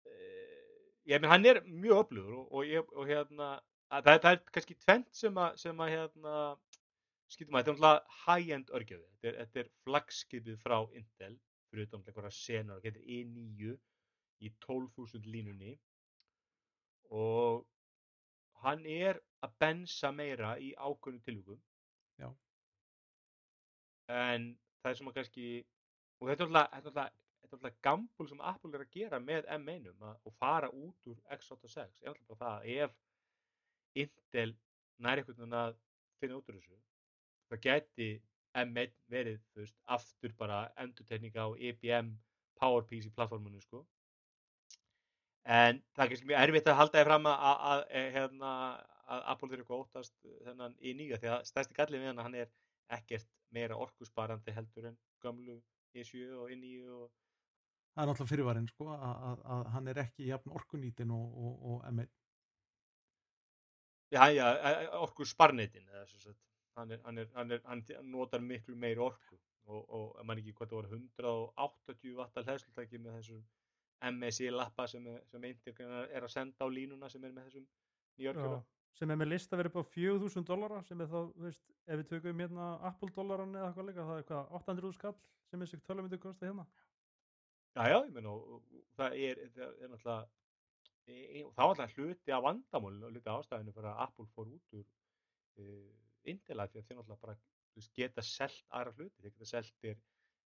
eh, ég menn hann er mjög öflugur og, og, og hérna að það, það er kannski tvent sem að, sem að hérna skýtum að þetta er náttúrulega high-end örgjöfi þetta er, þetta er flagskipið frá Intel fyrir utan einhverja senur þetta er i9 í 12.000 línunni og hann er að bensa meira í ákveðnum tilvíkum. En það er að kannski og þetta er alltaf, alltaf, gambul sem Apple er að gera með M1 að, og fara út úr x86 er alltaf bara það að ef Intel næri einhvern veginn að finna út úr þessu það gæti M1 verið veist, aftur bara endurtekning á IBM PowerPC plattformunu sko. En það er kannski mjög erfitt að halda því fram að, að, að, að, hérna, að Apple þurfi eitthvað óttast þennan í nýja því að stærsti gallið við hann hann er ekkert meira orkusparandi heldur en gömlu E7 og E9 og Það er náttúrulega fyrirvarin sko að, að, að hann er ekki jafn orkunýtin og, og, og M1. já, já, orkusparnitin eða svo sett hann, er, hann, er, hann, er, hann notar miklu meiri orku og, og maður ekki hvað það voru 180 vattar hlæðslutæki með þessum MSI lappa sem, sem Intel er að senda á línuna sem er með þessum nýjörgjöra Já, sem er með lista verið upp á 4000 dollara sem er þá, veist, ef við tökum hérna Apple dollaran eða eitthvað líka, það er hvað 800 skall sem þessi tölum myndi kosta hérna? Já, já, ég og það er, það er náttúrulega, e, e, það var alltaf hluti af vandamálinu og hluti af ástæðinu fyrir að Apple fór út úr Intel að því að þeir náttúrulega bara veist, geta selt aðra hluti, þeir geta selt þér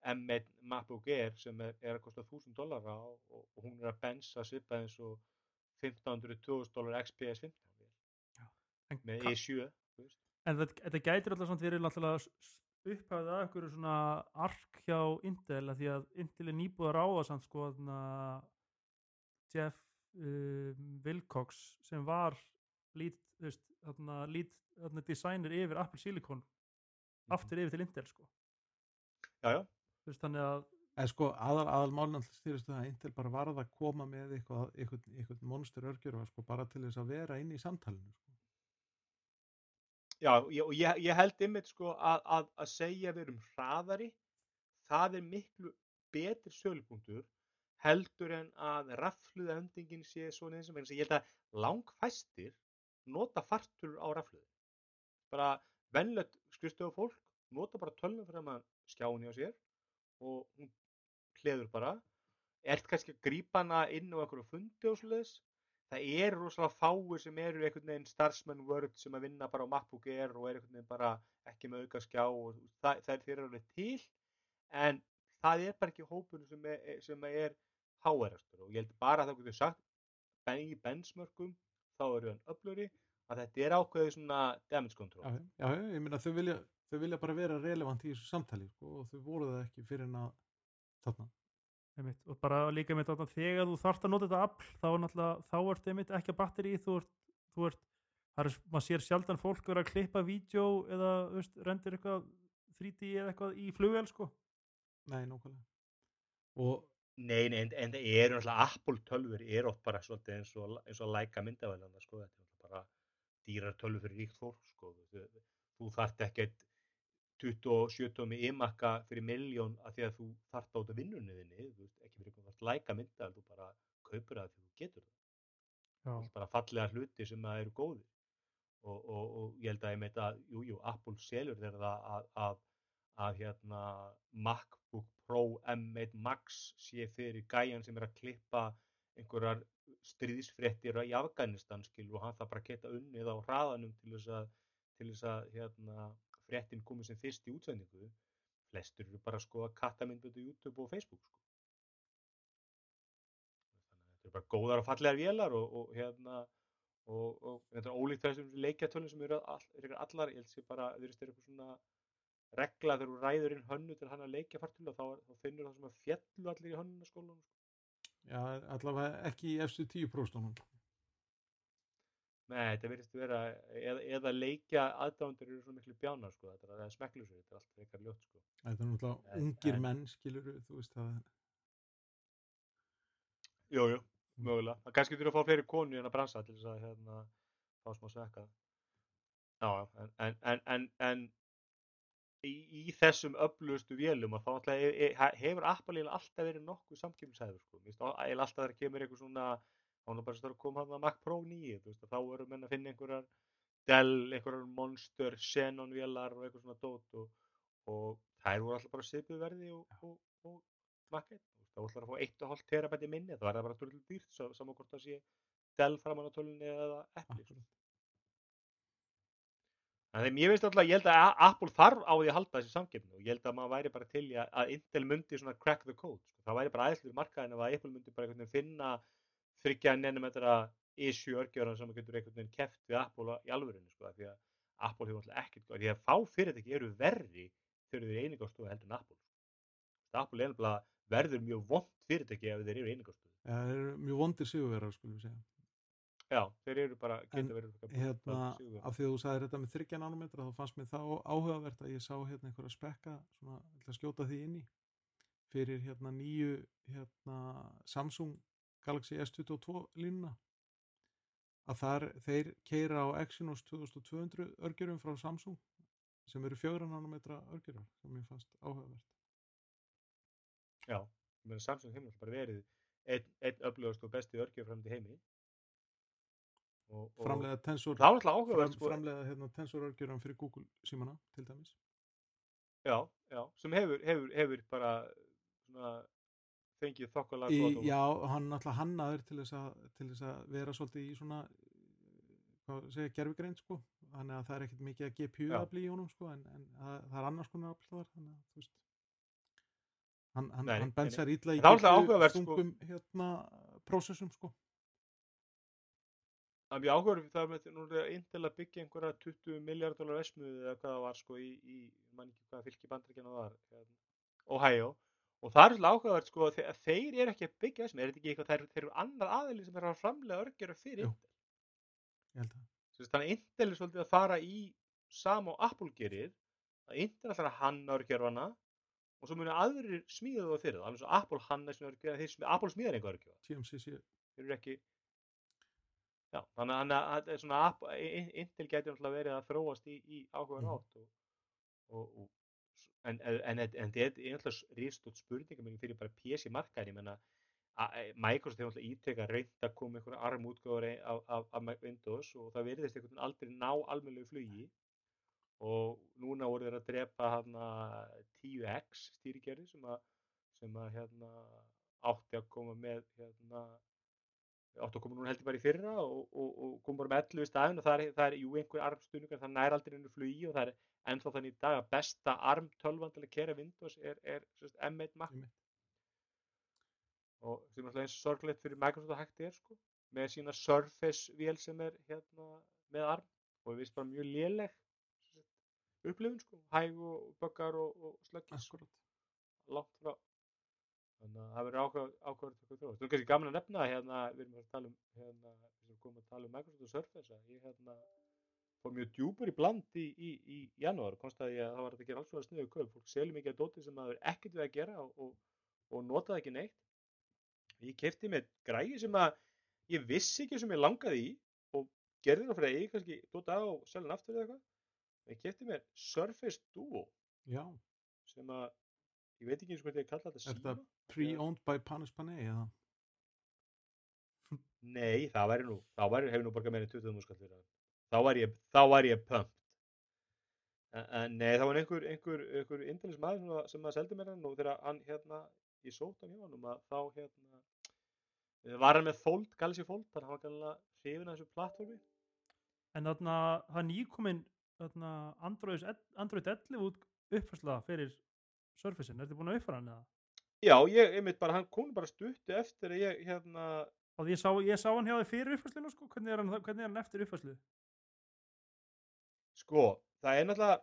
M1 MacBook Air sem er, er að kosta 1000 dollara og, og, hún er að bensa svipað eins og 1500-2000 dollar XPS 15 vél, en, með ka- E7, þú veist. en þetta, þetta gætir alltaf samt verið upphafið að einhverju svona ark hjá Intel að því að Intel er nýbúið að ráða samt sko Jeff uh, Wilcox sem var lead, þú veist, þarna, lead þarna, designer yfir Apple Silicon aftur yfir til Intel sko Já, já, Þú veist, þannig að En sko aðal, aðal alltaf styrist það að Intel bara varð að koma með eitthvað, eitthvað, eitthvað monster örgjur sko, bara til þess að vera inn í samtalinu. Já, ég, og ég, ég held einmitt sko að, að, að segja við erum hraðari, það er miklu betri sölupunktur heldur en að rafluða endingin sé svona eins og þess að ég held að langfæstir nota fartur á rafluðu. Bara venlegt skrifstofu fólk nota bara tölnum fyrir að skjáni á sér og hún hleður bara. Ert kannski að grípa hana inn á einhverju fundi og svoleiðis það eru rosalega fáir sem eru einhvern veginn starfsmenn Word sem að vinna bara á MacBook Air og er einhvern veginn bara ekki með auka skjá og það, það er þeir eru alveg til en það er bara ekki hópun sem er, sem er háerastur og ég held bara að það getur sagt í bensmörkum þá eru hann öfluri að þetta er ákveðið svona damage control Já, já, ég meina þau vilja, þau vilja bara vera relevant í þessu samtali sko, og þau voru það ekki fyrir en að þarna. Einmitt, og bara líka með þetta þegar þú þarft að nota þetta afl þá er náttúrulega, þá ert einmitt ekki að batteri þú ert, þú ert er, maður sér sjaldan fólk vera að klippa vídeo eða, veist, rendir eitthvað 3D eða eitthvað í flugvél, sko. Nei, nákvæmlega. Og Nei, nei, en, en það eru náttúrulega Apple tölfur er oft bara svolítið eins og, eins og læka myndavælanda sko, þetta er bara dýrar tölfur fyrir ríkt fólk sko, þú, þú þarft ekkert 27 tómi imakka fyrir miljón að því að þú þarft á þetta vinnunni þinni, þú veist, ekki fyrir einhvern veginn læka myndavæl, þú bara kaupir það því þú getur það, Já, þú veist bara fallega hluti sem að eru góðir. Og, og, og ég held að ég meit að, jú, jú, Apple selur þeirra það að, að, að hérna MacBook Pro M1 Max sé fyrir gæjan sem er að klippa einhverjar stríðsfréttir í Afganistan skil og hann það bara geta unnið á hraðanum til þess að, til þess að hérna, fréttin komið sem fyrst í útsendingu flestur eru bara að skoða kattamyndbötu YouTube og Facebook sko. þannig að þetta eru bara góðar og fallegar vélar og, og hérna og, og þetta er ólíkt þessum leikjatölum sem eru, all, eru allar, ég held sé bara þeir eru eitthvað svona regla þegar þú ræður inn hönnu til hann að leikja fartul og þá, er- þá finnur það sem að fjallu allir í hönnunaskólanum sko. já, allavega ekki í efstu 10%. Nei, þetta verðist vera eða, eða leikja aðdándur eru svona miklu bjánar sko, þetta er, það smekklusur, þetta er allt eitthvað ljótt sko. Þetta er náttúrulega ungir en- menn, skilur þú veist það. Jú, jú, mögulega. Það kannski þurfa að fá fleiri konu en að bransa til þess að hérna, fá smá svekka. Já, en, en, en, en, en í, í þessum öflugustu vélum og þá alltaf e, e, hefur eiginlega alltaf verið nokkuð samkjöfnisæður sko. Á- eiginlega alltaf þegar kemur eitthvað svona þá er bara að koma hann að Mac Pro 9 þú veist, þá eru menn að finna einhverjar Dell, einhverjar Monster, Xenon vélar og eitthvað svona dót og, og þær voru alltaf bara svipuð verði og, og, og Mac 1 þú veist, þá ætlar að fá 1,5 terabæti minni það var það bara törlu dýrt sa- sama hvort það sé Dell framan á tölunni eða Apple sko. Þannig að ég veist alltaf, ég held að Apple þarf á því að halda þessi samkeppni og ég held að maður væri bara til að, Intel myndi svona crack the code. Sko. Það væri bara aðeinslega markaðin að Apple myndi bara finna þryggja nenometra issue örgjöran sem getur einhvern veginn keft við Apple í alvörinu sko. Því að Apple hefur alltaf ekkert, því að fá fyrirtæki eru verri þegar þeir eru einingastofu heldur en Apple. sko. Apple er nefnilega verður mjög vond fyrirtæki ef þeir eru einingastofu. Ja, það eru mjög vondir sigurverar, skulum við segja. Já, þeir eru bara, En, Hérna, af því að þú sagði þetta með 30 nanometra, þá fannst mér þá áhugavert að ég sá hérna einhverja spekka, svona, skjóta því inn í, fyrir hérna nýju hérna, Samsung Galaxy S22 línuna. Að þar, þeir keira á Exynos 2200 örgjörum frá Samsung, sem eru 4 nanometra örgjörar, sem ég fannst áhugavert. Já, Samsung hefur bara verið einn, einn öflugast og besti örgjöf fram til heimi. Og, og Framlega tensor, fram, áhugavert sko, framlega hérna, tensor örgjörum fyrir Google símana, til dæmis. já, já, sem hefur, hefur, hefur bara svona fengið þokkalega gott og- já, hann náttúrulega hannaður til þess að, til þess að vera svolítið í svona hvað segja, gerfigreind sko. Þannig að það er ekkert mikið að GPU Já. afli í honum sko en, en það, það er annars konar afl þar þannig að þú veist. Hann, hann, hann bensar ítla í náttúrulega áhugavert, sko. hérna prósessum sko. Það er mjög áhugavert það með nú er Intel að byggja einhverja 20 miljard dólar vesmuðu eða hvað það var sko í, í mann ekki hvað fylki bandaríkjana það var hérna, Ohio og það er svolítið áhugavert sko að þe- að þeir eru ekki að byggja vesmuðu er þetta ekki eitthvað þeir, þeir eru annar aðili sem er að framlega örgjara fyrir Jú. Intel ég held að þannig að Intel er svolítið að fara í sama og Apple gerir að Intel ætlar að hanna örgjörfana og svo munu aðrir smíða það fyrir það alveg svo Apple hanna sem örgjörfa þeir smíða Apple smíðar einhver örgjörfa TMCC þeir eru ekki já, þannig að- svona Intel getur náttúrulega verið að þróast í, í áhugaður Mhm. átt og, og, og en, en, en, þetta er náttúrulega ríðstótt spurningamengi fyrir bara PC markaðin ég menna að- Microsoft hefur náttúrulega ítrekað reynd að koma einhverja arm útgáður af, af, af Windows og það virðist einhvern veginn aldrei ná almennilegu flugi. Og núna voru þeir að drepa hana 10x stýrikerfi sem að sem að hérna átti að koma með hérna átti að koma núna heldur bara í fyrra og, og, og koma bara með 11 í staðin og það er, það er jú einhver armstuðningar, það nær aldrei einu flugi og það er ennþá þannig í dag að besta arm tölvan til að kera Windows er, er sérst, M1 Mac. Einmitt. og sem er alltaf eins sorglegt fyrir Microsoft að hægt er sko með sína Surface vél sem er hérna með arm og ég veist bara mjög léleg upplifun sko, hæg og böggar og, og slöggis sko, langt frá þannig að það verður ákvæður til hvað þróast. Það er kannski gaman að nefna hérna, við erum að tala um hérna, við erum komið að tala um Microsoft Surface að ég hérna fór mjög djúpur í bland í, í, í janúar. Konstaði ég að það var að gera alls svona sniðu kaup. Fólk selur mikið að dóti sem maður ekkert við að gera og, og, og notaði ekki neitt. Ég kefti með græði sem að ég vissi ekki sem ég langaði í og gerði það fyrir að ég kannski dóta á og selja hann aftur eða eitthvað. Ég kefti með Surface Duo. Já, sem að ég veit ekki eins og hvað ég kalla þetta er síma þetta pre-owned by Panis Panay eða Nei, það væri nú, þá væri, hefur nú borgað meira en 20 skall fyrir það. Þá væri ég, þá væri ég en nei, það var einhver, einhver, einhver indilis maður sem, að- sem að seldi mér hann og þegar hann hérna, ég sótt hann hjá hann að þá hérna, var hann með Fold, Galaxy Fold, þannig að hann var gæðilega hrifin af þessu plattformi. En þarna, það er nýkomin þarna, Android, Android 11 út uppfærsla fyrir Surface-in. Ertu búin að uppfæra hann eða? Já, ég, einmitt bara, hann kom bara stuttu eftir að ég, hérna, Og ég sá, ég sá hann hjá þig fyrir uppfærsluna sko, hvernig er hann, hvernig er hann eftir uppfærslu? Sko, það er náttúrulega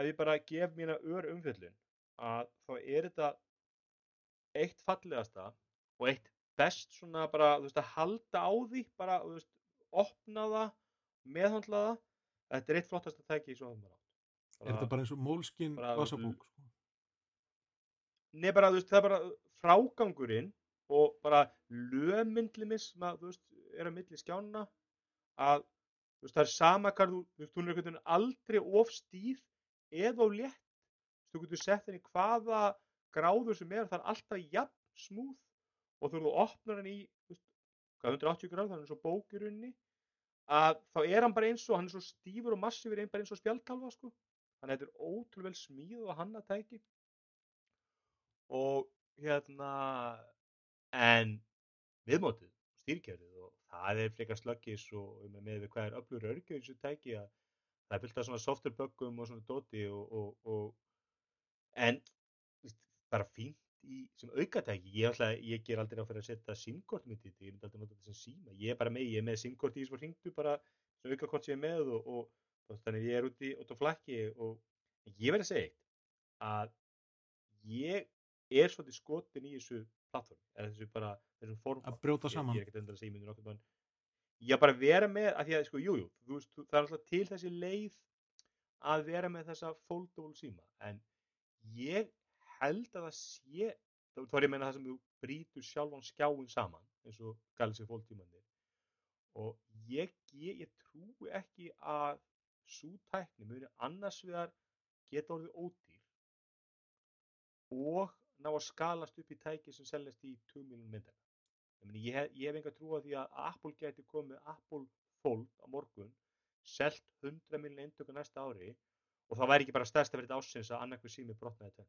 ef ég bara gef mína ör umfjöllun að þá er þetta eitt fallegasta og eitt best svona bara, þú veist, að halda á því bara, þú veist, opna það meðhandla það þetta er eitt flottasta tæki í svo það er þetta bara eins og Moleskine bara- vasabók sko? Nei, bara, þú veist, það er bara frágangurinn og bara lömyndlimis sem að, þú veist, er að milli skjána að, þú veist, það er sama hvað þú, þú veist, hún er einhvern veginn aldrei of stíf eða of létt þú getur sett henni hvaða gráður sem er, það er alltaf jafn smúð og þú opnar henni í veist, hvað, 180 gráð, þannig svo bók í rauninni að þá er hann bara eins og, hann er svo stífur og massífur eins og spjaldkalva sko. þannig að þetta er ótrúlega smíð og hann að tæki og hérna en viðmótið, stýrkerfið og það er frekar slöggis og með, með við hvað er öflur örgjör í þessu tæki að það er fylgt af svona softwareböggum og svona dóti og, og, og en bara fínt í, sem aukatæki, ég, ætla, ég ger aldrei á fyrir að setja simkort mitt í þetta, ég myndi aldrei nota þetta sem síma, ég er bara með, ég er með simkort í þessu hringdu bara sem aukakort sem ég er með og, og, og þannig ég er úti út á flakki og ég verði að segja eitt að ég er svolítið skotin í þessu plattform, eða þessu bara þessum form Að brjóta ég, saman. ég er ekkert endur að segja myndir nokkuð mann ég bara vera með, að því að sko, jújú jú, það er alltaf til þessi leið að vera með þessa foldable síma en ég held að það sé þá er ég að meina það sem þú brýtur sjálfan skjáin saman eins og Galaxy Fold tímanir og ég, ég, ég trúi ekki að svo tækni muni annars vegar geta orðið ódýr og ná að skalast upp í tæki sem seljast í 2 miljón myndar ég, hef- hef enga trú á því að Apple geti komið Apple Fold á morgun selt 100 miljón eindöku næsta ári og það væri ekki bara stærsta verið ásins að annarkvæð sími brotnaði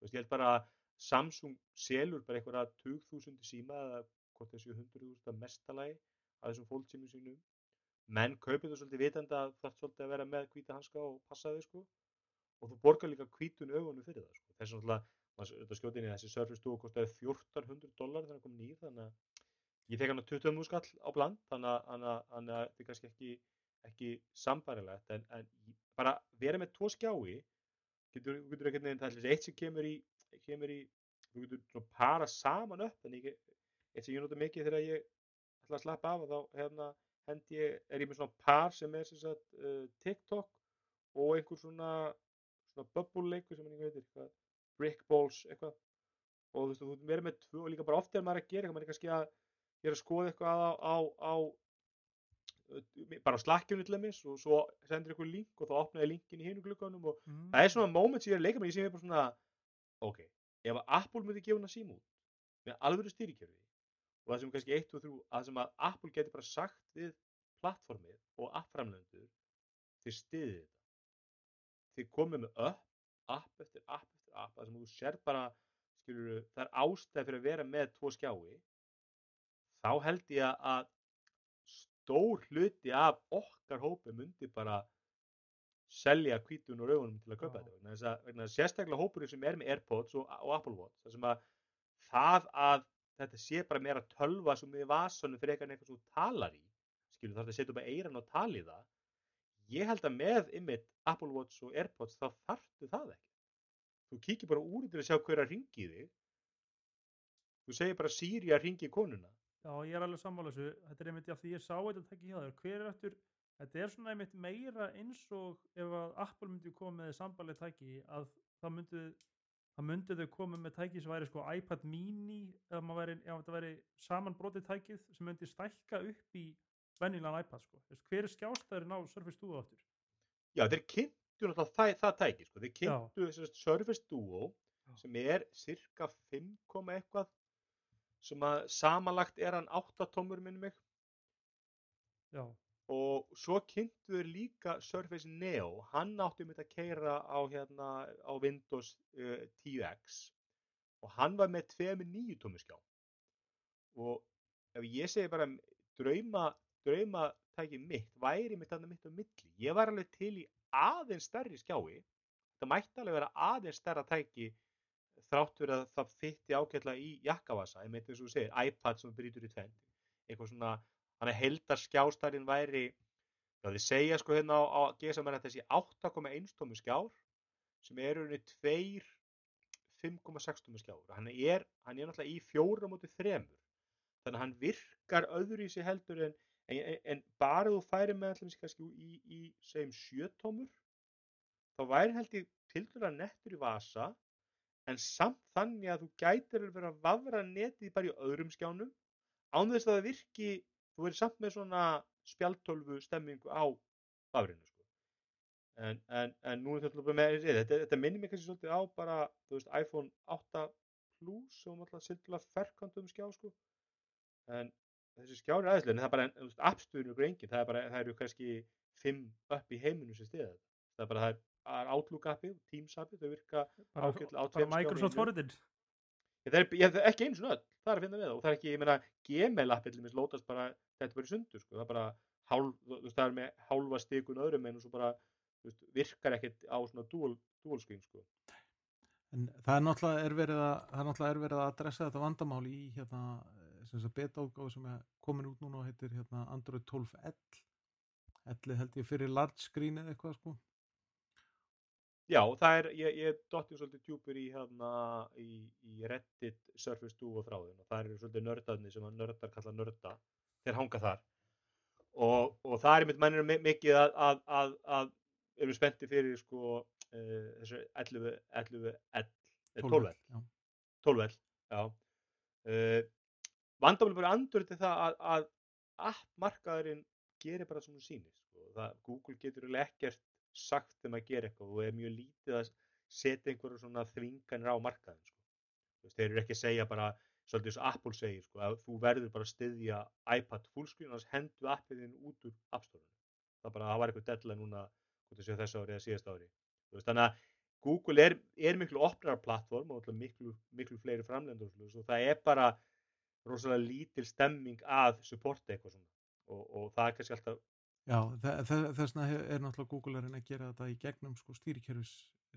veist, ég held bara að Samsung selur bara einhverja 20.000 síma eða hvort þessu 100.000 að mestalagi að þessum fólksímum sínum. Menn kaupið þú svolítið vitandi að það svolítið að vera með hvíta hanska og passa þau sko og þú borgar líka hvítun augunum fyrir það sko. þess vegna alltaf, þetta skjótinni þessi Surface Duo kostaði 1400 dólar þegar hann kom nýr þannig að ég fekk hann að 20 múskall á bland þannig að, þannig að, þannig að þetta er kannski ekki, ekki sambarilegt en, en bara vera með tvo skjái getur, getur ekkert neginn það er eitt sem kemur í, í þú getur para saman upp en eitt sem ég nota mikið þegar ég ætla að slappa af og þá hérna, hendi ég, er ég með svona par sem er sem sagt, uh, TikTok og einhver svona, svona bubble leikur sem hann ekki veitir hvað, brick balls eitthvað og þú veist þú verið með tvö og líka bara oft er maður að gera eitthvað maður er kannski að ég er að skoða eitthvað á, á, á bara á slakkjunni til dæmis og svo sendur ykkur link og þá opnaði linkin í hinu glukkanum og Mm. það er svona moment sem ég er að leika með, ég sé mér bara svona ok, ef að Apple myndi gefa hana síma út með alvöru stýrikerfi og það sem er kannski 1 og 3 að sem að Apple getur bara sagt við plattformið og appframlendur þið stiðið þetta þið komið með upp, app eftir app app, það sem þú sér bara skilur, það er ástæð fyrir að vera með tvo skjái þá held ég að- stór hluti af okkar hópi myndi bara selja hvítun og raugunum til að kaupa Já. þetta vegna vegna sérstaklega hópurinn sem er með Airpods og, og Apple Watch það sem að það að þetta sé bara meira tölva sem við vasanum fyrir eitthvað sem þú talar í skilur þarf að setja upp að eiran og tala í það ég held að með ymmit Apple Watch og Airpods þá þarftu það ekki þú kíkir bara úr til að sjá hver að ringi þig þú segir bara Siri að ringi konuna Já, ég er alveg sammála þessu. Þetta er einmitt, já, því ég sá þetta tekki hjá þér. Hver er eftir, þetta er svona einmitt meira eins og ef að Apple myndi koma með sambalið tæki að það myndi, það myndi þau koma með tæki sem væri sko iPad mini ef, maður væri, ef þetta væri samanbrotið tækið sem myndi stækka upp í venjulegan iPad sko. Hver er skjástæðurinn á Surface Duo áttur? já þeir kynntu náttúrulega það, það tæki sko. þeir kynntu þessast Surface Duo Já. sem er cirka 5, komma eitthvað sem að samanlagt er hann 8 tómur minni mig. Já, og svo kynntu þeir líka Surface Neo. Hann átti mitt að keira á, hérna, á Windows uh, 10X og hann var með 2.9 tómur skjá. Og ef ég segi bara drauma, drauma tæki mitt væri mitt þarna mitt á milli. Ég var alveg til í aðeins stærri skjái. Þetta mætti alveg vera aðeins stærra tæki þrátt fyrir að það fytti ágætlega í jakkavasa, meint eins og þú segir iPad sem brýtur í tvend eitthvað svona, hann er heldar skjástærin væri já þið segja sko hérna á, á GSM er þessi 8,1 tómu skjár sem eru henni 2 5,6 tómu skjár hann er, hann er náttúrulega í fjóra móti þremur. Þannig að hann virkar öðru í sig heldur en, en, en, bara þú færi með allir kannski í, í segjum 7 tómur þá væri held ég tildur að nettur í vasa en samt þannig að þú gætir alveg verið að vafra netið bara í öðrum skjánum án þess að það virki þú verið samt með svona spjaltölvu stemmingu á vafrinu sko. en, en, en nú er þetta með þetta, þetta minnir mig kannski svolítið á bara þú veist, iPhone 8 Plus sem alltaf sildilega ferkantum skjá sko. en þessi skjári aðeinslega en það er bara, þú veist, appstöðun ykkur engin það er bara, það eru kannski fimm upp í heiminu sem stiða þetta. Það er bara, það er, Outlook appið, Teams appið þau virka ágætlega á tveim skjám í Microsoft er ekki eins og öll, það er að finna við og það er ekki, ég meina, Gmail mér lótast bara, þetta er bara sundur, sko, það er bara hálf, þú það er með hálfa stikun öðrum en svo bara, þú veist, virkar ekkert á svona dual, dual screen, sko. En það er náttúrulega er verið að, það er náttúrulega er verið að adressa þetta vandamál í hérna, sem sagt beta-útgáfu sem er komin út núna og heitir hérna Android 12L. L held ég fyrir large screen eða eitthvað sko. Já, það er, ég, ég dotti svolítið djúpur í hérna, í, í Reddit, Surface Duo og þráðin og það eru svolítið nördarnir sem að nördar kalla nörda, þeir hanga þar og, og það er mitt mennir mikið að, að, að, að erum spennti fyrir sko uh, þessu 11, 11, 11, 12, 12, Já. 12 já. Uh, vandamál bara andur til það að, að appmarkaðurinn gerir bara svona sýnir sko. það, Google getur eiginlega ekkert sagt þeim að gera eitthvað og er mjög lítið að setja einhverju svona þvinganir á markaðin sko. Þeir eru ekki að segja bara svolítið eins og Apple segir sko, að þú verður bara að styðja iPad fullscreen og hendu appið þinn út úr appstórunum það bara, það var eitthvað núna hvort það séu þessu ári eða síðast ári veist, þannig að Google er, er miklu opnar plattform og miklu, miklu fleiri framlendur og það er bara rosalega lítil stemming að supporta eitthvað svona og, og það er kannski alltaf Já, þe- þe- þess vegna er náttúrulega Google að að gera þetta í gegnum sko stýrikerfis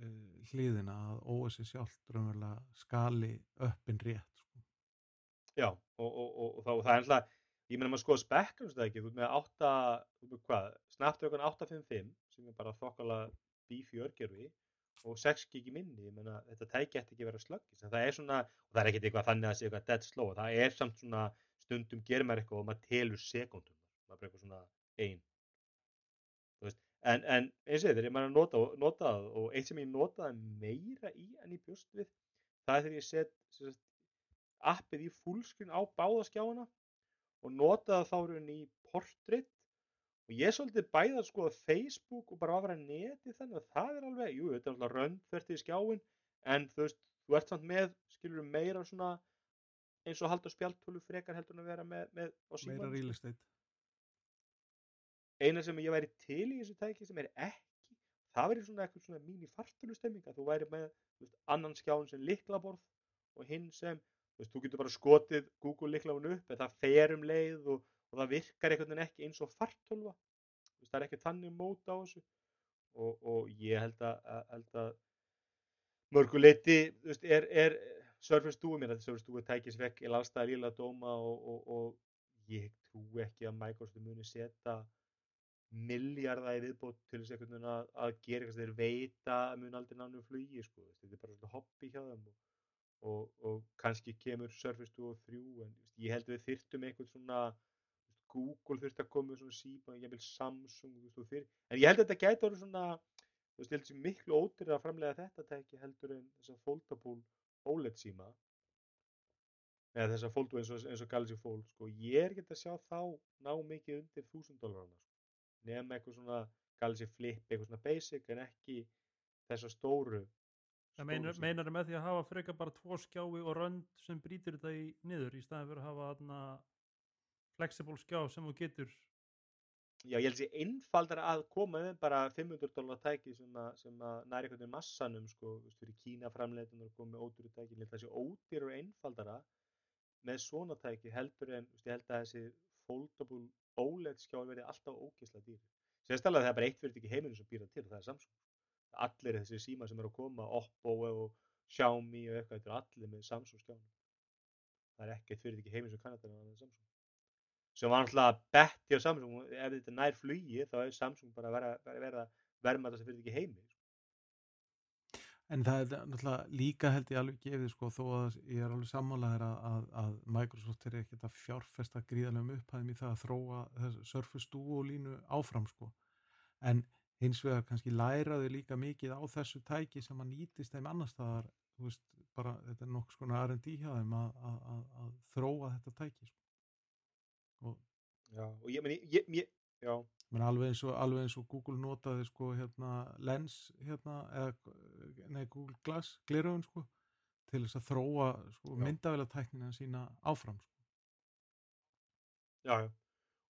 uh, hliðina að OS sjálft raunverulega skali uppin rétt sko. Já, og, og, og, það, er alltaf, ég meina maður skoða spekkum það ekki, þú ert með 8, þú ert með hvað, Snapdragon 855 sem er bara þokkala beefy örgerfi og 6 gigi minni, ég meina þetta tæki eftir ekki að vera slöggis, en það er svona, og það er ekkert eitthvað þannig að það sé eitthvað dead slow, það er samt svona stundum gerir maður eitthvað og maður telur sekundum, maður eitthvað svona ein, þú veist, en, en eins og þegar ég maður að nota, nota það og eitt sem ég notaði meira í en ég bjóst við, það er þegar ég set, sagt, appið í fullscreen á báða skjáina og notaði þá í portrait og ég er svolítið bæði að skoða Facebook og bara að vera neti þannig að það er alveg, jú, þetta er alltaf röndfært í skjáin en þú veist, þú ert samt með skilur meira svona eins og halda spjaltölu frekar heldur en að vera með, með á meira real estate. Eina sem ég væri til í þessu tæki sem er ekki það væri svona eitthvað svona mín í fartölu stemming að þú væri með veist, annan skján sem liklaborð og hinn sem þú veist, þú getur bara skotið Google liklafun upp en það fer um leið og, og það virkar einhvern veginn ekki eins og fartölva það er ekki þannig mót á þessu og, og ég held að, að, held að mörguleiti er, er Duo mér að Duo tækis vekk í allstæða líla dóma og, og, og ég trú ekki að Microsoft muni setja milljarða í viðbót til þess að, að gera eitthvað sem þeir veita að mun aldrei nánu flugi sko. þetta er bara svona hobby hjá þeim og, og, kannski kemur Surface Duo 3 en ég held við þyrftum einhvern svona Google þurfti að koma með svona síma vil Samsung þú veist, og fyrir, en ég held að þetta gæti orðið svona þú veist, ég held sem miklu ódýrið að framlega þetta tæki heldur en þess að foldable OLED síma. Eða þess að foldu eins og, eins og Galaxy Fold sko. ég er ekki að sjá þá ná mikið undir 1000 dólarana sko. Nefn eitthvað svona Galaxy Flip, eitthvað svona basic en ekki þessa stóru Það meinar, meinar með því að hafa frekar bara tvo skjái og rönd sem brýtir þetta í niður í staðin fyrir að hafa þarna flexible skjá sem þú getur Já, ég held sér einfaldar að koma með bara 500 dólar tæki sem að, að næri veginn massanum sko, fyrir Kína framleitunum og koma með ódýru tæki, að það sé ódýru og einfaldara með svona tæki heldur en, ég held að þessi foldable OLED skjár verði alltaf ógeðslega dýr. Sérstaklega það er bara eitt fyrir ekki heiminu sem býra til það er Samsung. Allir þessi síma sem eru að koma, Oppo og Xiaomi og eitthvað, er allir með Samsung skjánum. Það er ekkert fyrir ekki heiminu sem kannadar en það er sem var náttúrulega betti á Samsung ef þetta er nær flugi þá er Samsung bara að vera, vera, vera verðmæta sem fyrir ekki heimi sko. En það er náttúrulega líka held ég alveg gefið sko þó að ég er alveg sammálaðir að, að, að Microsoft er ekkert að fjárfesta gríðarlegum upphæðum í það að þróa Surface Duo línu áfram sko. En hins vegar kannski læraðu líka mikið á þessu tæki sem að nýtist þeim annar staðar, þú veist, bara þetta er nokkuð skona R&D hjá þeim að, að, að, að þróa þetta tæki sko. Og Já, og ég, meni, ég, ég, já, Men alveg eins og, alveg eins og Google notaði sko hérna Lens hérna eða, nei Google Glass gleraugun sko til þess að þróa sko Já. myndavélatæknina sína áfram sko. já, já.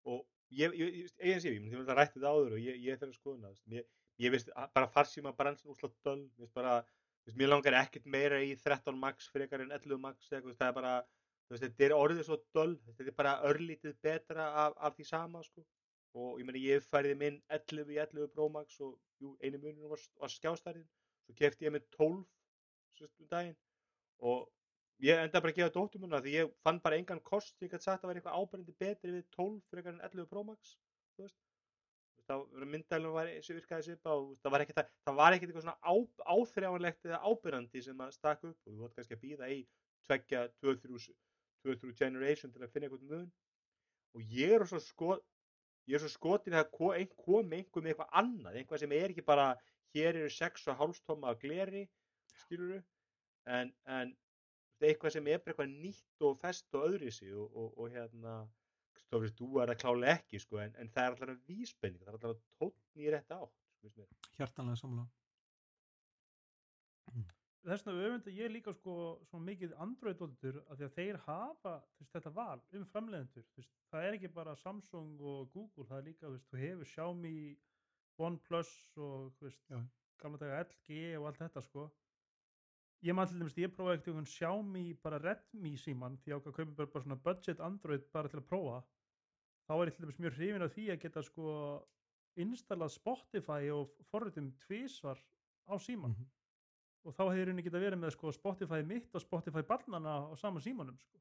Og ég, ég, ég, ég myndi að rætti þetta áður og ég, ég skoðuna, þú veist, mér, ég veist að bara farsíma bransin úslátt döl, mér veist bara, veist, mér langar ekkert meira í 13 max frekar en 11 max, það er bara, veist, þetta er orðið svo döl, þetta er bara örlítið betra af, af því sama, sko. Og ég meina, ég færði minn 11 í 11 Pro Max og jú, einu muninu var, var skjástærðin, svo kefti ég með 12 sérst um daginn. Og ég enda bara að gefa dóttur minna því ég fann bara engan kost ég gæti sagt að vera eitthvað ábærandi betri við 12 frekar en 11 Pro Max þú veist. Þú veist, þá myndælum var virkaði svipa og það var ekkert eitthvað svona á, áþrjáanlegt eða ábyrrandi sem að stakk upp. Og þú vart kannski að býða í tveggja 2-3 generation til að finna eitthvað mun. Og ég er svo sko ég er svo skotin að ko- ein- komi einhver með eitthvað annað, eitthvað sem er ekki bara hér eru 6 og hálfstóma af gleri skiluru en, en eitthvað sem er bara eitthvað nýtt og fest og öðrisi og, og, og hérna veist þú er það klálega ekki sko en, en það er alltaf vísbending, það er alltaf átt finnst mér. hjartanlega samlega þess vegna öfunda ég líka sko svo mikið Android-dóldur að því að þeir hafa veist, þetta val um veist, það er ekki bara Samsung og Google það er líka, veist, þú hefur Xiaomi OnePlus og Já. gamla daga LG og allt þetta sko ég maður til dæmis, ég prófaði ekkert einhvern Xiaomi bara Redmi síman því ákvað að kaupa bara, bara svona budget Android bara til að prófa þá er ég til dæmis mjög hrifin af því að geta sko installað Spotify og forritum tvísvar á síman Mhm. Og þá hefur henni geta verið með sko, Spotify mitt og Spotify barnana á sama símanum sko.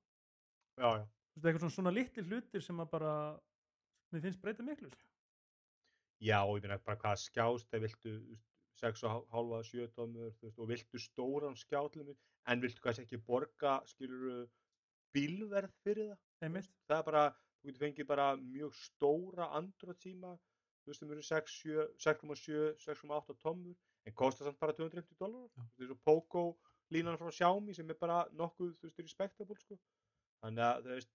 já, já. Þú veist, eitthvað svona, svona litli hlutir sem að bara mér finnst breyta miklu sko. já, og ég meina bara hvað skjást það viltu þú veist, 6 og hálfa 7 tómur veist, og viltu stóran skjátlum en viltu kannski ekki borga skilur bílverð fyrir það einmitt, það er bara, þú getur fengið bara mjög stóra Android síma þú veist, 6, 7, 6,7 6,8 tommur, en kostar samt bara 250 dólar, þú veist, og Poco línan frá Xiaomi sem er bara nokkuð, þú veist, respectable, sko. Þannig að, þú veist,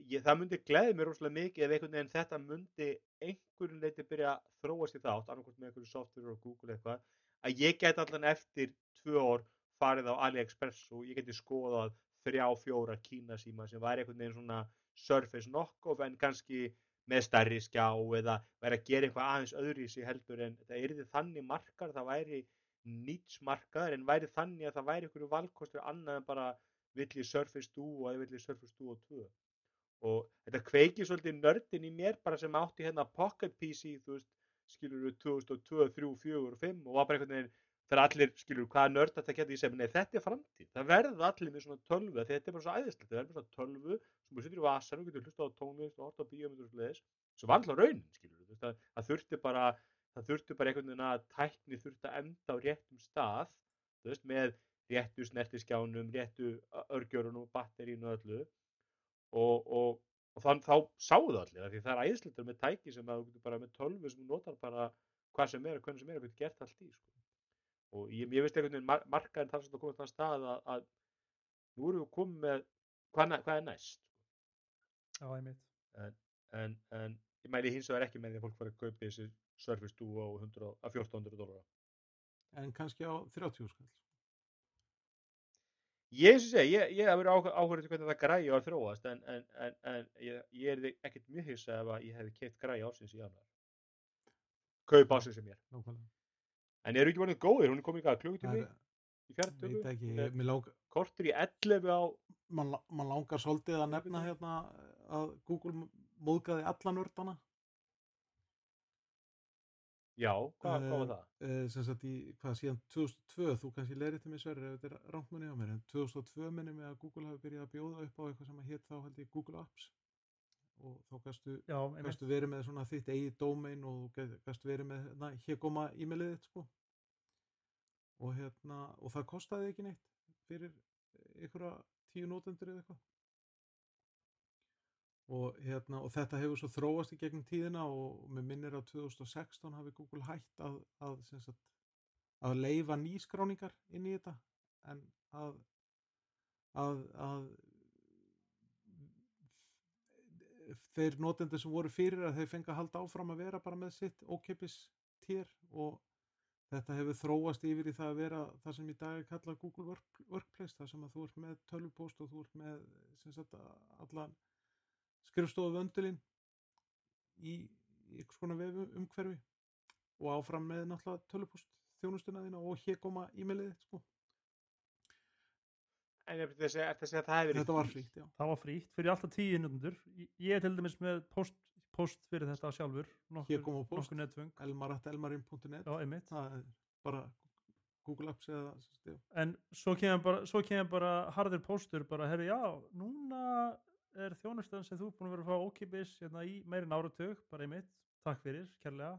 ég, það myndi gleði mér rosalega mikið ef einhvern veginn þetta myndi einhverjum leiti byrja að þróast í þátt, annarkvæmt með einhverju software og Google eitthvað, að ég get allan eftir tvö ár farið á AliExpress og ég geti skoðað þrjá, fjóra Kína síma sem væri einhvern veginn svona Surface knockoff en kannski með stærri skjá eða væri að gera eitthvað aðeins öðru í sig heldur en það yrði þannig markar, það væri nýts markaður en væri þannig að það væri einhverju valkostur annað en bara vill ég Surface Duo eða vill ég Surface Duo 2 og þetta kveikir svolítið nördin í mér bara sem átti hérna Pocket PC þú veist, skilur 2002, 3, 4 og 5 og var bara einhvern veginn þegar allir skilur hvaða nörd þetta geta ég sem nei þetta er framtíð, það verða allir með svona tölvu því þetta er bara svo æðislegt, það er bara svona tölvu sem þú setur í vasan og getur hlusta á tónlist og horta á bíómyndur og svoleiðis, svo var alltaf raunin skilur, þú það, það þurfti bara það þurfti bara einhvern veginn að tækni þurfti að enda á réttum stað þú veist, með réttu snertiskjánum réttu örgjörunum batterínu og öllu og, og, og þann, þá sáu það allir því það er æðislegt með tæki sem að þú getur bara með tölvu sem þú notar bara hvað sem er og hvernig sem er og getur gert allt í sko. og ég, ég veist einhvern veginn mar markaðin þar sem það komið þann stað að, að nú erum við komið með hvað, hvað er næst já, einmitt en, en ég mæli hins vegar ekki með því að fólk fara að kaupa þessi Surface Duo á 100 á 1400 dólara en kannski á 30 skall Ég og segja, ég, ég hef verið áhverjum til hvernig það græði á að þróast en, en, en, en ég, ég er ekkert mjög hissa ef að ég hefði keitt græði ásins í januar. Kaup ásins sem ég er. nákvæmlega En eru ekki vonið góðir? Hún er komið ekki að klukkutími í fjartöku. veit ekki, er mér langar Kortur í 11 á, man, man langar svolítið að nefna hérna að Google móðgaði alla nördana? Já, hvað, hvað var það? uh, sem sagt í, hvað síðan 2002 þú kannski lerið til mig sverri ef þetta er rántmunni á mér en 2002 minni mig að Google hafi byrjað að bjóða upp á eitthvað sem að hétt þá held ég Google Apps. Og þá gæstu, já, gæstu verið með svona þitt eigið domain og gæstu verið með hérna, hér koma e-mailið þitt sko. Og hérna og það kostaði ekki neitt fyrir einhverja tíu nótendur eða eitthvað og, hérna, og þetta hefur svo þróast í gegnum tíðina og mér minnir að 2016 hafi Google hætt að, að, sagt, að leifa nýskráningar inn í þetta. En að, að, þeir notendur sem voru fyrir að þeir fengi að halda áfram að vera bara með sitt ókeppis tér og þetta hefur þróast yfir í það að vera það sem í dag er kallað Google Work, Workplace það sem að þú ert með tölvupóst og þú ert með sagt allan skrifstofu vöndulinn í, í einhvers konar vefu umhverfi og áfram með náttúrulega tölvupóst þjónustuna þína og hér koma e-mailið þitt, sko. En ég ætti að segja að það hefur Þetta var frítt, já. það var frítt fyrir alltaf tíu notendur Ég- er til dæmis með post, post fyrir þetta sjálfur Hér koma post. nokkur elmar.elmarin.net já, einmitt það er bara Google Apps eða en svo kemur bara, svo kemur bara harður póstur bara, herri, já, núna er þjónustan sem þú er búin að vera að fá ókipis hérna í meirinn áratug, bara einmitt takk fyrir, kærlega.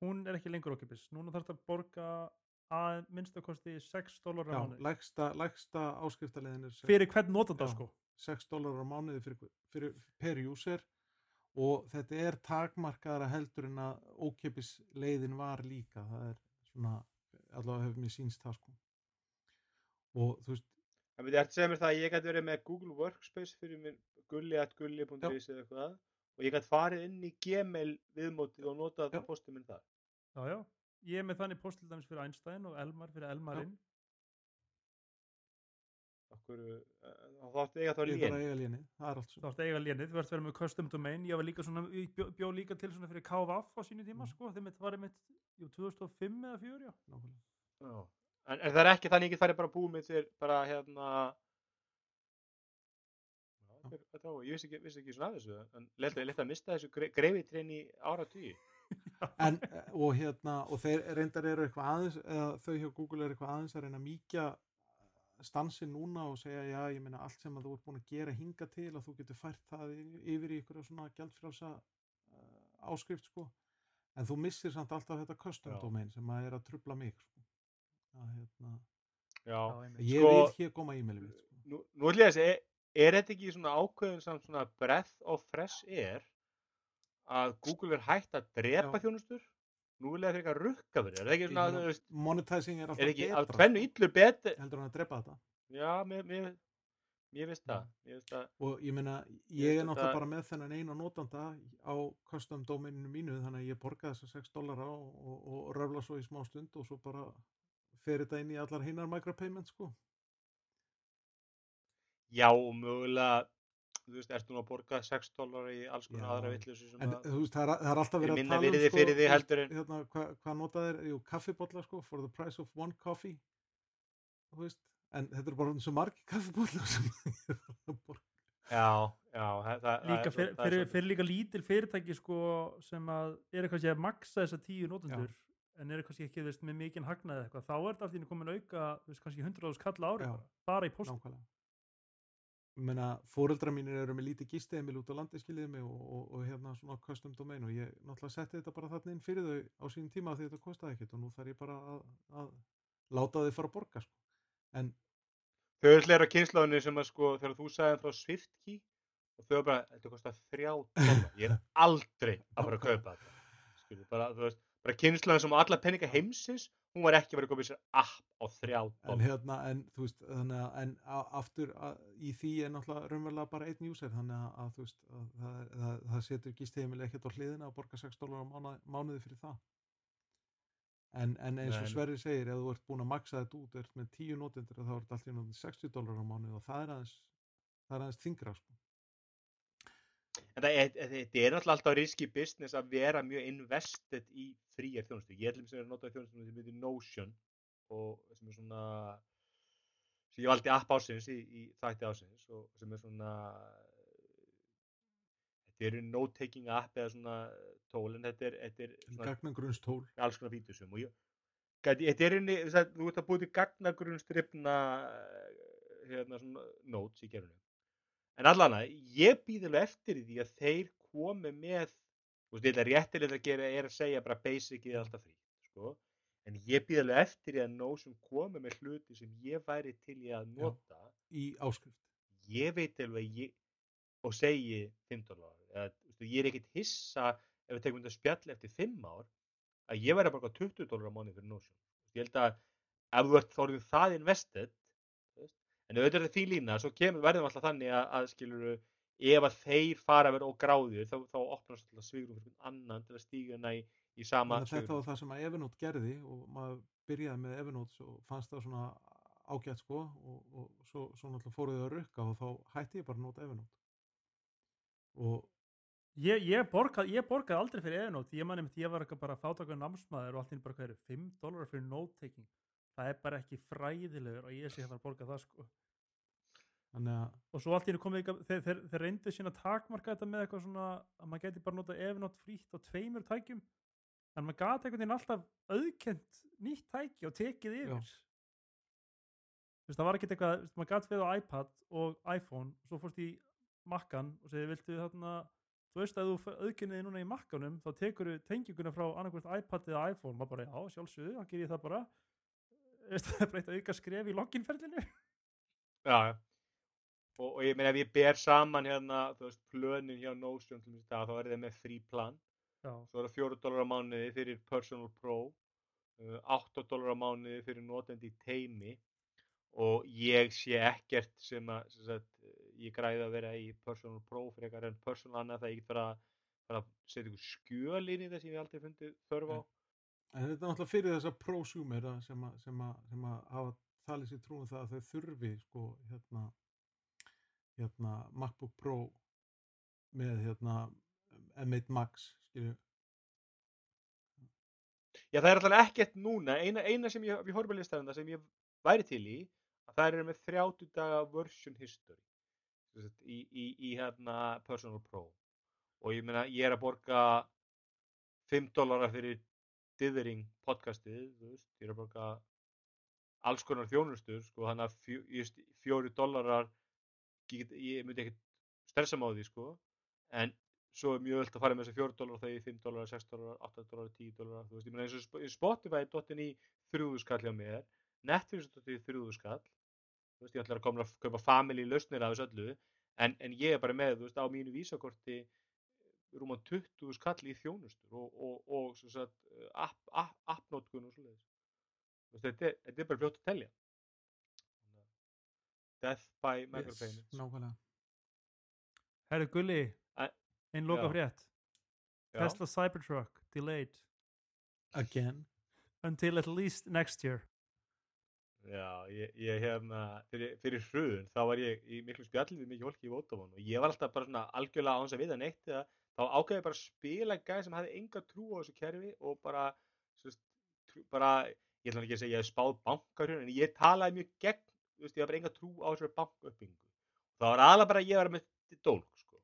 Hún er ekki lengur ókipis, núna þarf þetta að borga að minnstakosti 6 dólar á já mánuði. lægsta, lægsta áskriftarleiðin er sex- fyrir hvern notanda Já. sko? 6 dólar á mánuði fyrir, fyrir, per user. Og þetta er takmarkaðara heldur en að ókipis leiðin var líka. Það er svona, allavega hefur mér sínst það sko. Og þú veist, Það myndi eftir að segja mér það að ég gæti verið með Google Workspace fyrir minn gulli.gulli.is eða eitthvað. Og ég gæti farið inn í Gmail viðmótið og notað Já. postum minn það. já, já, ég er með þannig post til dæmis fyrir Einstein og Elmar fyrir Elmarinn Okkur, þá þáttu eiga þá ég léni það er allt þú svo ert að eiga lénið, þú ert að vera með custom domain. Ég var líka svona, ég bjó, bjó líka til svona fyrir KVF á sínu tíma Mhm. sko, þeim var einmitt, jú, 2005 eða 4 já. Nákvæmlega. Já. En, en það er ekki þannig ég get farið bara að búið með þér bara hérna var- ég vissi ekki, vissi ekki svona af þessu en leta, að mista þessu gre greifitrein í ára tugi en, eh, og hérna, og þeir reyndar eru eitthvað aðeins, eða þau hjá Google eru eitthvað aðeins að reyna að mýkja stansin núna og segja, já, ég meina allt sem að þú ert búin að gera hinga til að þú getur fært það yfir í ykkur svona gjaldfrjálsa uh, áskrift, sko. En þú missir samt alltaf þetta custom domain sem að er að trubla mig, sko að, hérna, Já, einmitt. ég Sko- vil hér koma e-mailið mitt, sko nú, nú ætlum ég að segja, er, er þetta ekki svona ákveðin samt svona breath of fresh air að Google er hægt að drepa Já. þjónustur? Nú vil ég fyrir eitthvað rukka fyrir, er það ekki svona, þú veist, monetizing er alltaf er ekki betra tvennu illu betur? heldur hann að drepa þetta Já, mér, mér, mér finnst það, það, og ég meina, Ég er náttúrulega bara með þennan eina notanda á custom domaininu mínu þannig að ég borga þessa 6 dollara og, og, og röfla svo í smá stund og svo bara fer þetta inn í allar hinnar micropayments sko? Já, og mögulega, þú veist, ertu nú að borga 6 dólar í alls konar aðra vittlösu en þú veist, það er, það er alltaf verið að minna tala um virði sko, fyrir þig þú veist, heldur en- hérna, hvað hva notað er, jú, kaffibotla sko for the price of one coffee þú veist, en þetta er bara svo margi kaffibotla sem ég er að borga. Já, já, það, það, líka það, fyrir, það er fyrir, líka lítil fyrirtæki sko, sem að eru kannski að maksa þessa tíu notendur en eru kannski ekki veist, með mikinn hagnaði eitthvað þá er þetta allt í einu komin auka þú veist, kannski 100 árs kalla ári Já. bara, bara í post nákvæmlega ég meina, fóreldra mínir eru með lítið gisteimil út á landi skiljiði mig og, og, og hérna svona custom domain og ég náttúrulega setti þetta bara þarna inn fyrir þau á sínum tíma því þetta kostaði ekkert og nú þarf ég bara að, að láta þau fara að borga sko. en þau eru hlera kynnslóðinu sem að sko, þegar þú sagði frá SwiftKey og þau eru bara, þetta kostar 3 dólar, ég er aldrei að fara að kaupa þetta, skilju, bara, þú veist, bara kynnslóðin sem alla penninga heimsins, hún var ekki að vera að kaupa sér app á 3 en hérna, en þú veist þannig að, en a, aftur að, í því er náttúrulega raunverulega bara einn user þannig að, að þú veist, að það, það, það setur gisteimil ekkert á hliðina að borga 6 dólar á mánuði, mánuði fyrir það en, en eins og Nei. Sverri segir ef þú ert búin að maksa þetta út, ert með 10 notendur þá er þetta allt í náttúrulega 60 dólar á mánuði og það er aðeins það er aðeins þingra sko. En það er, þetta er náttúrulega alltaf riski business að vera mjög invested í fríar þjónustu. Ég ætlum sem er að nota þjónustu sem heitir Notion og sem er svona sem ég valdi app ásins í, í þætti ásins og sem er svona þetta eru note-taking app eða svona tól en þetta er, þetta er svona gagnagrunnstól alls konar fítusum og ég þetta er inni, þú ert að búið til gagnagrunstrifna hérna svona notes í gerunum en allana, ég býð alveg eftir því að þeir komi með veist, þetta réttilega að gera er að segja bara basicið er alltaf frí sko. en ég býð alveg eftir því að Notion komi með hluti sem ég væri til í að nota í áskrift ég veit alveg ég, og segi 5 dólar eða, þú veist, ég er ekkit hissa ef við tekum þetta spjall eftir 5 ár að ég væri að borga 20 dólar á mánu fyrir Notion ég held að ef þú ert þorðin það invested en auðvitað er því lína svo kemur verðum alltaf þannig að, að skilur ef að þeir fara að vera ógráðir þá, þá opnast alltaf svigrum fyrir einhvern annan til að stíga hana í, í sama að þetta var það sem að Evernote gerði og maður byrjaði með Evernote og fannst það svona ágætt sko og, og svo, svo náttúrulega fóruð þau að rukka og þá hætti ég bara að nota Evernote. Og Ég, ég, borgað, ég borgaði aldrei fyrir Evernote, ég man einmitt, ég var eitthvað bara fátakur námsmaður og allt inn bara hvað eru, 5 dólar fyrir note-taking, það er bara ekki fræðilegur og ég sé að fara að borga það sko. að Og svo allt í hennu komið eitthvað, þeir, þeir, þeir reyndu sína að takmarka þetta með eitthvað svona, að maður geti bara nota Evernote frítt á tveimur tækjum, en maður gati einhvern veginn alltaf auðkent nýtt tæki og tekið yfir. Þú veist, það var ekkert eitthvað, þú veist, maður gati við á iPad og iPhone, og svo fórst í Mackan og segði, viltu þarna, þú veist að þú auðkenniði núna í Mackanum, þá tekur þú tenginguna frá annarkvæmt iPad eða iPhone, maður bara, já, sjálfsögðu, þá ger ég það bara. Það er bara eitt auka skref í loginferlinu. Já. Og, og ég meina ef ég ber saman hérna, þú veist, plönin hjá Notion þá er það með frí plan. Já, Svo er það 4 dólar á mánuði fyrir Personal Pro, uh, 8 dólar á mánuði fyrir notendi teimi og ég sé ekkert sem að, sem sagt, uh, ég græði að vera í Personal Pro fyrir eitthvað en Personal annað það ég get fara að setja ykkur skjöl inn í það sem ég aldrei fundið þörf á. En þetta er náttúrulega fyrir þessa prosumera sem, að- sem, að- sem að hafa talið sér trúum það að þau þurfi sko hérna, hérna MacBook Pro með hérna M1 Max skilju. Já, það er alltaf ekkert núna, eina, eina sem ég, við horfum að listaðum það sem ég væri til í, að það eru með 30 daga version history í, í, í hérna Personal Pro og ég meina, ég er að borga 5 dólara fyrir Dithering podcastið, veist, ég er að borga alls konar þjónustur, sko, þannig að fjó, fjóri dólarar, ég, ég myndi ekkert stressa því, sko, en svo er mjög öll að fara með þess að 4 dólar þegar 5 dólar, 6 dólar, 8 dólar, 10 dólar þú veist, ég meina eins og Sp- Spotify er dottin í þrjúðu skall hjá mér Netflix er dottin í þrjúðu skall þú veist, ég ætla að koma að kaupa family lausnir af þessu öllu en, en ég er bara með, þú veist, á mínu vísakorti rúma 20 skall í þjónustur og, og, og sagt, app, app, appnótkun og svoleiðis þetta, er- þetta er bara fljótt að telja Death by micropayments nákvæmlega. herru Gulli, einn loka já. frétt. Já. Tesla Cybertruck delayed Again. until at least next year. Já, ég, ég hérna, fyrir, fyrir hrun, þá var ég í miklu spjalli við mikið fólki í Vodafone og ég var alltaf bara svona algjörlega á hans að vita neitt eða þá ákveði bara að spila gæði sem hafði enga trú á þessu kerfi og bara, sérst, trú, bara, ég ætla ekki að segja ég hef spáð bankarhjörn en ég talaði mjög gegn, þú veist, ég haf bara enga trú á þessu bankauppbyggingu. Það var aðalega bara ég var með dólk, sko.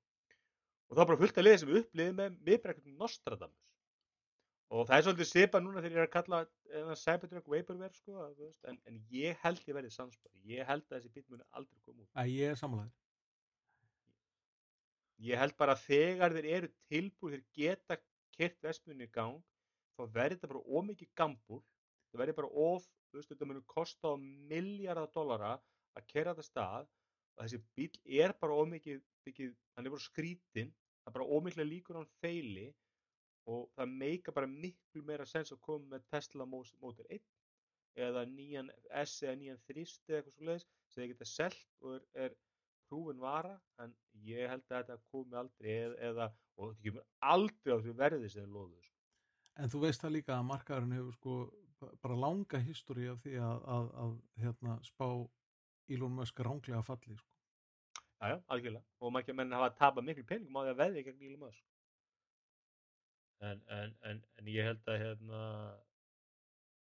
Og það var bara fullt að liða sem við uppliðið með, eitthvað Nostradamus og það er svolítið svipa núna þegar ég er að kalla Cybertruck Vaporware sko, en, en ég held ég verði sannspari ég held að þessi bíl muni aldrei koma út ég held bara þegar þeir eru tilbúið þeir geta kert vestmunni í gang þá verður þetta bara ómikið gambúl. Það verður bara of þú veist, þetta muni kosta miljardar dollara að kera þetta stað. Og þessi bíl er bara ómikið mikið, hann er bara skrítinn það er bara ómikið líkur á hann feili og það meika bara miklu meira sens að koma með Tesla Model 1 eða nýjan S eða nýjan þrist eða eitthvað svo leiðis sem þeir geta selt og er, er prúfin vara en ég held að þetta komi aldrei eða, eða og þetta kemur aldrei á því verði sem þeir loðu sko. En þú veist það líka að markaðurinn hefur sko ba- bara langa históri af því að, að, að hérna, spá Elon Musk ránglega falli sko. Jájá, algjörlega og maður ekki að menn hafa að tapa miklu peningum á því að veðja gegn Elon Musk en, en, en, en ég held að hérna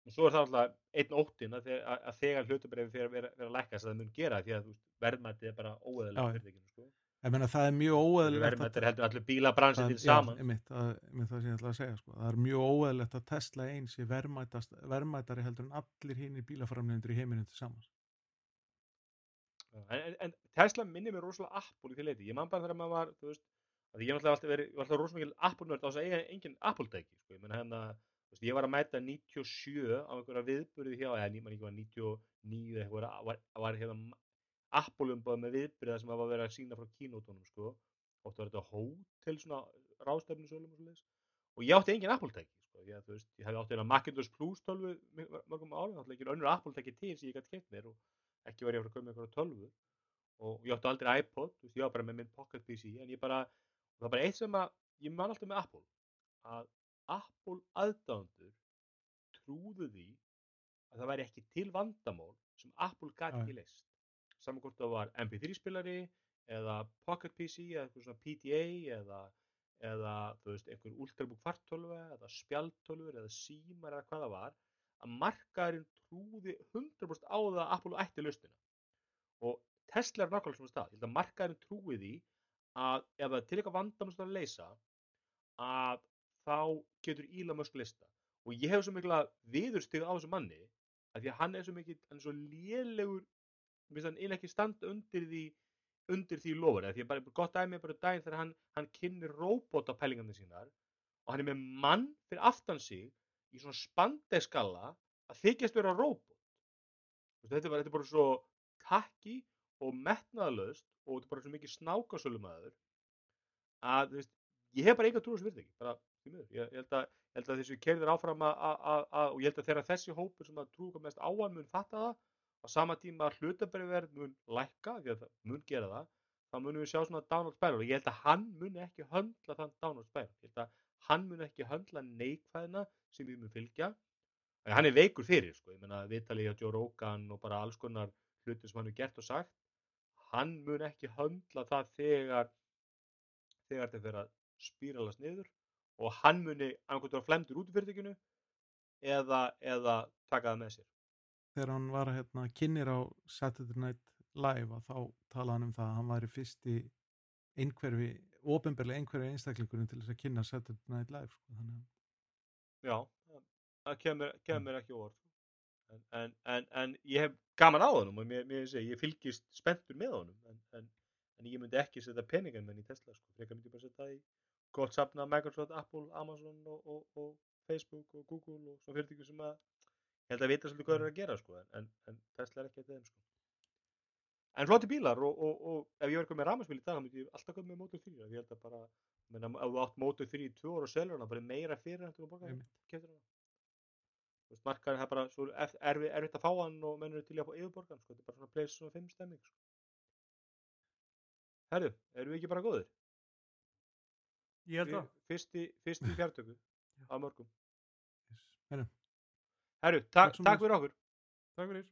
og svo er það alltaf einn óttin að, að, að þegar hlutabræfi fyrir að vera, vera að að það mun gera því að þú veist, verðmætti er bara já. óeðalega fyrirtækinu sko. Ég meina það er mjög óeðlilegt verðmætti er heldur allir bílabransin til saman Já, einmitt, það, einmitt það sem ég ætla að segja sko. Það er mjög óeðlilegt að Tesla eins sé verðmætast- verðmætari heldur en allir hinir bílaframlendur í heiminum til samans. Já, en, en, en Tesla minnir mér rosalega Apple í því leiti ég man bara þegar maður var veist, að ég hef alltaf var alltaf rosalega mikil Apple nörd á þess að eiga engin Apple tæki sko. Veist, ég var að mæta 97 á einhverja viðburði hjá eða nýman ekki var 99 eða eitthvað var, var, hérna Apple umbáð með viðburði þar sem var að vera að sína frá kínótonum sko. það var þetta hótel svona ráðstefnu sölum og svoleiðis og ég átti engin Apple tæki sko. ég, veist, ég hefði átti hérna Macintosh Plus 12 mörgum árum, þá ætla ekki önnur Apple tæki til sem ég gæti keitt mér og ekki var ég að fara að koma einhverja tölvu og ég átti aldrei iPod, veist, ég var bara með minn Pocket PC en ég bara, það var bara eitt sem að ég man alltaf með Apple að Apple aðdándur trúðu því að það væri ekki til vandamál sem Apple Já. ekki leist saman hvort það var MP3 spilari eða Pocket PC eða eitthvað svona PDA eða, eða þú veist, einhver ultrabook fartölva eða spjaltölfur eða símar eða hvað það var að markaðurinn trúði 100% á það að Apple ætti lausnina. Og Tesla er nákvæmlega svona stað. Ég held að markaðurinn trúi því að ef það er til eitthvað vandamál sem það er að leysa að þá getur Elon Musk lista og ég hef svo mikla viðurstig á þessu manni að því að hann er svo mikið, hann er svo lélegur mér finnst hann eiginlega ekki standa undir því undir því lofur, því að bara gott dæmi er bara daginn þegar hann, hann kynir róbóta pælingarnir sínar og hann er með mann fyrir aftan sig í svona spandeskalla að þykjast vera veist, þetta, er bara, þetta er bara svo takki og metnaðalaust og þetta er bara svo mikið snákasölumæður að veist, ég hef bara enga trú á þessu fyrirtæki. Bara, ég, held að, held að þessu kerðir áfram að, að, að, að og ég held að þegar þessi hópur sem að trú hvað mest á hann mun fatta það á sama tíma að hlutabæriverð mun lækka því að það mun gera það þá munum við sjá svona downward spiral. Ég held að hann mun ekki höndla þann downward spiral. Ég held að hann mun ekki höndla neikvæðina sem við mun fylgja. En hann er veikur fyrir sko, ég meina viðtalið á Joe Rogan og bara alls konar hluti sem hann hefur gert og sagt hann mun ekki höndla það þegar þegar þetta fyrir að spíralast niður og hann muni annarkvæmt vera flemdur út í fyrirtækinu eða, eða taka það með sér þegar hann var hérna kynir á Saturday Night Live þá talaði hann um það að hann væri fyrsti einhverfi, ofinberlega einhverfi einstaklingurinn til þess að kynna Saturday Night Live sko. þannig Já, það- það kemur, kemur ekki óvart en, en, en, en ég hef gaman á honum og mér, mér segi, ég fylgist spenntur með honum en, en, en ég myndi ekki setja peningan menn í Tesla sko, frekar myndi ég bara setja í gott safna Microsoft, Apple, Amazon og, og, og Facebook og Google og svona fyrirtæki sem að ég held að vita svolítið hvað þeir eru að gera sko, en, en, Tesla er ekki eitthvað þeim sko. En flotti bílar og, og, og ef ég verður komið með rafmagnsbíl í dag þá myndi ég alltaf komið með Moto 3 af því ég held að bara, menna, ef þú átt Moto 3 í tvö ára og selur hana, bara meira fyrir að borga Einmitt. keftir hana Þú veist, markaðin er bara svo ef- erfi, erfitt að fá hann og menn eru til að fá yfirborgan sko, þetta er bara svona place svona 5 stemming sko. Herðu, erum við ekki bara góðir? Ég held að Fyrsti, fyrsti fjartöku á mörgum. Yes. Heru, Herru, Takk takk fyrir okkur. Takk fyrir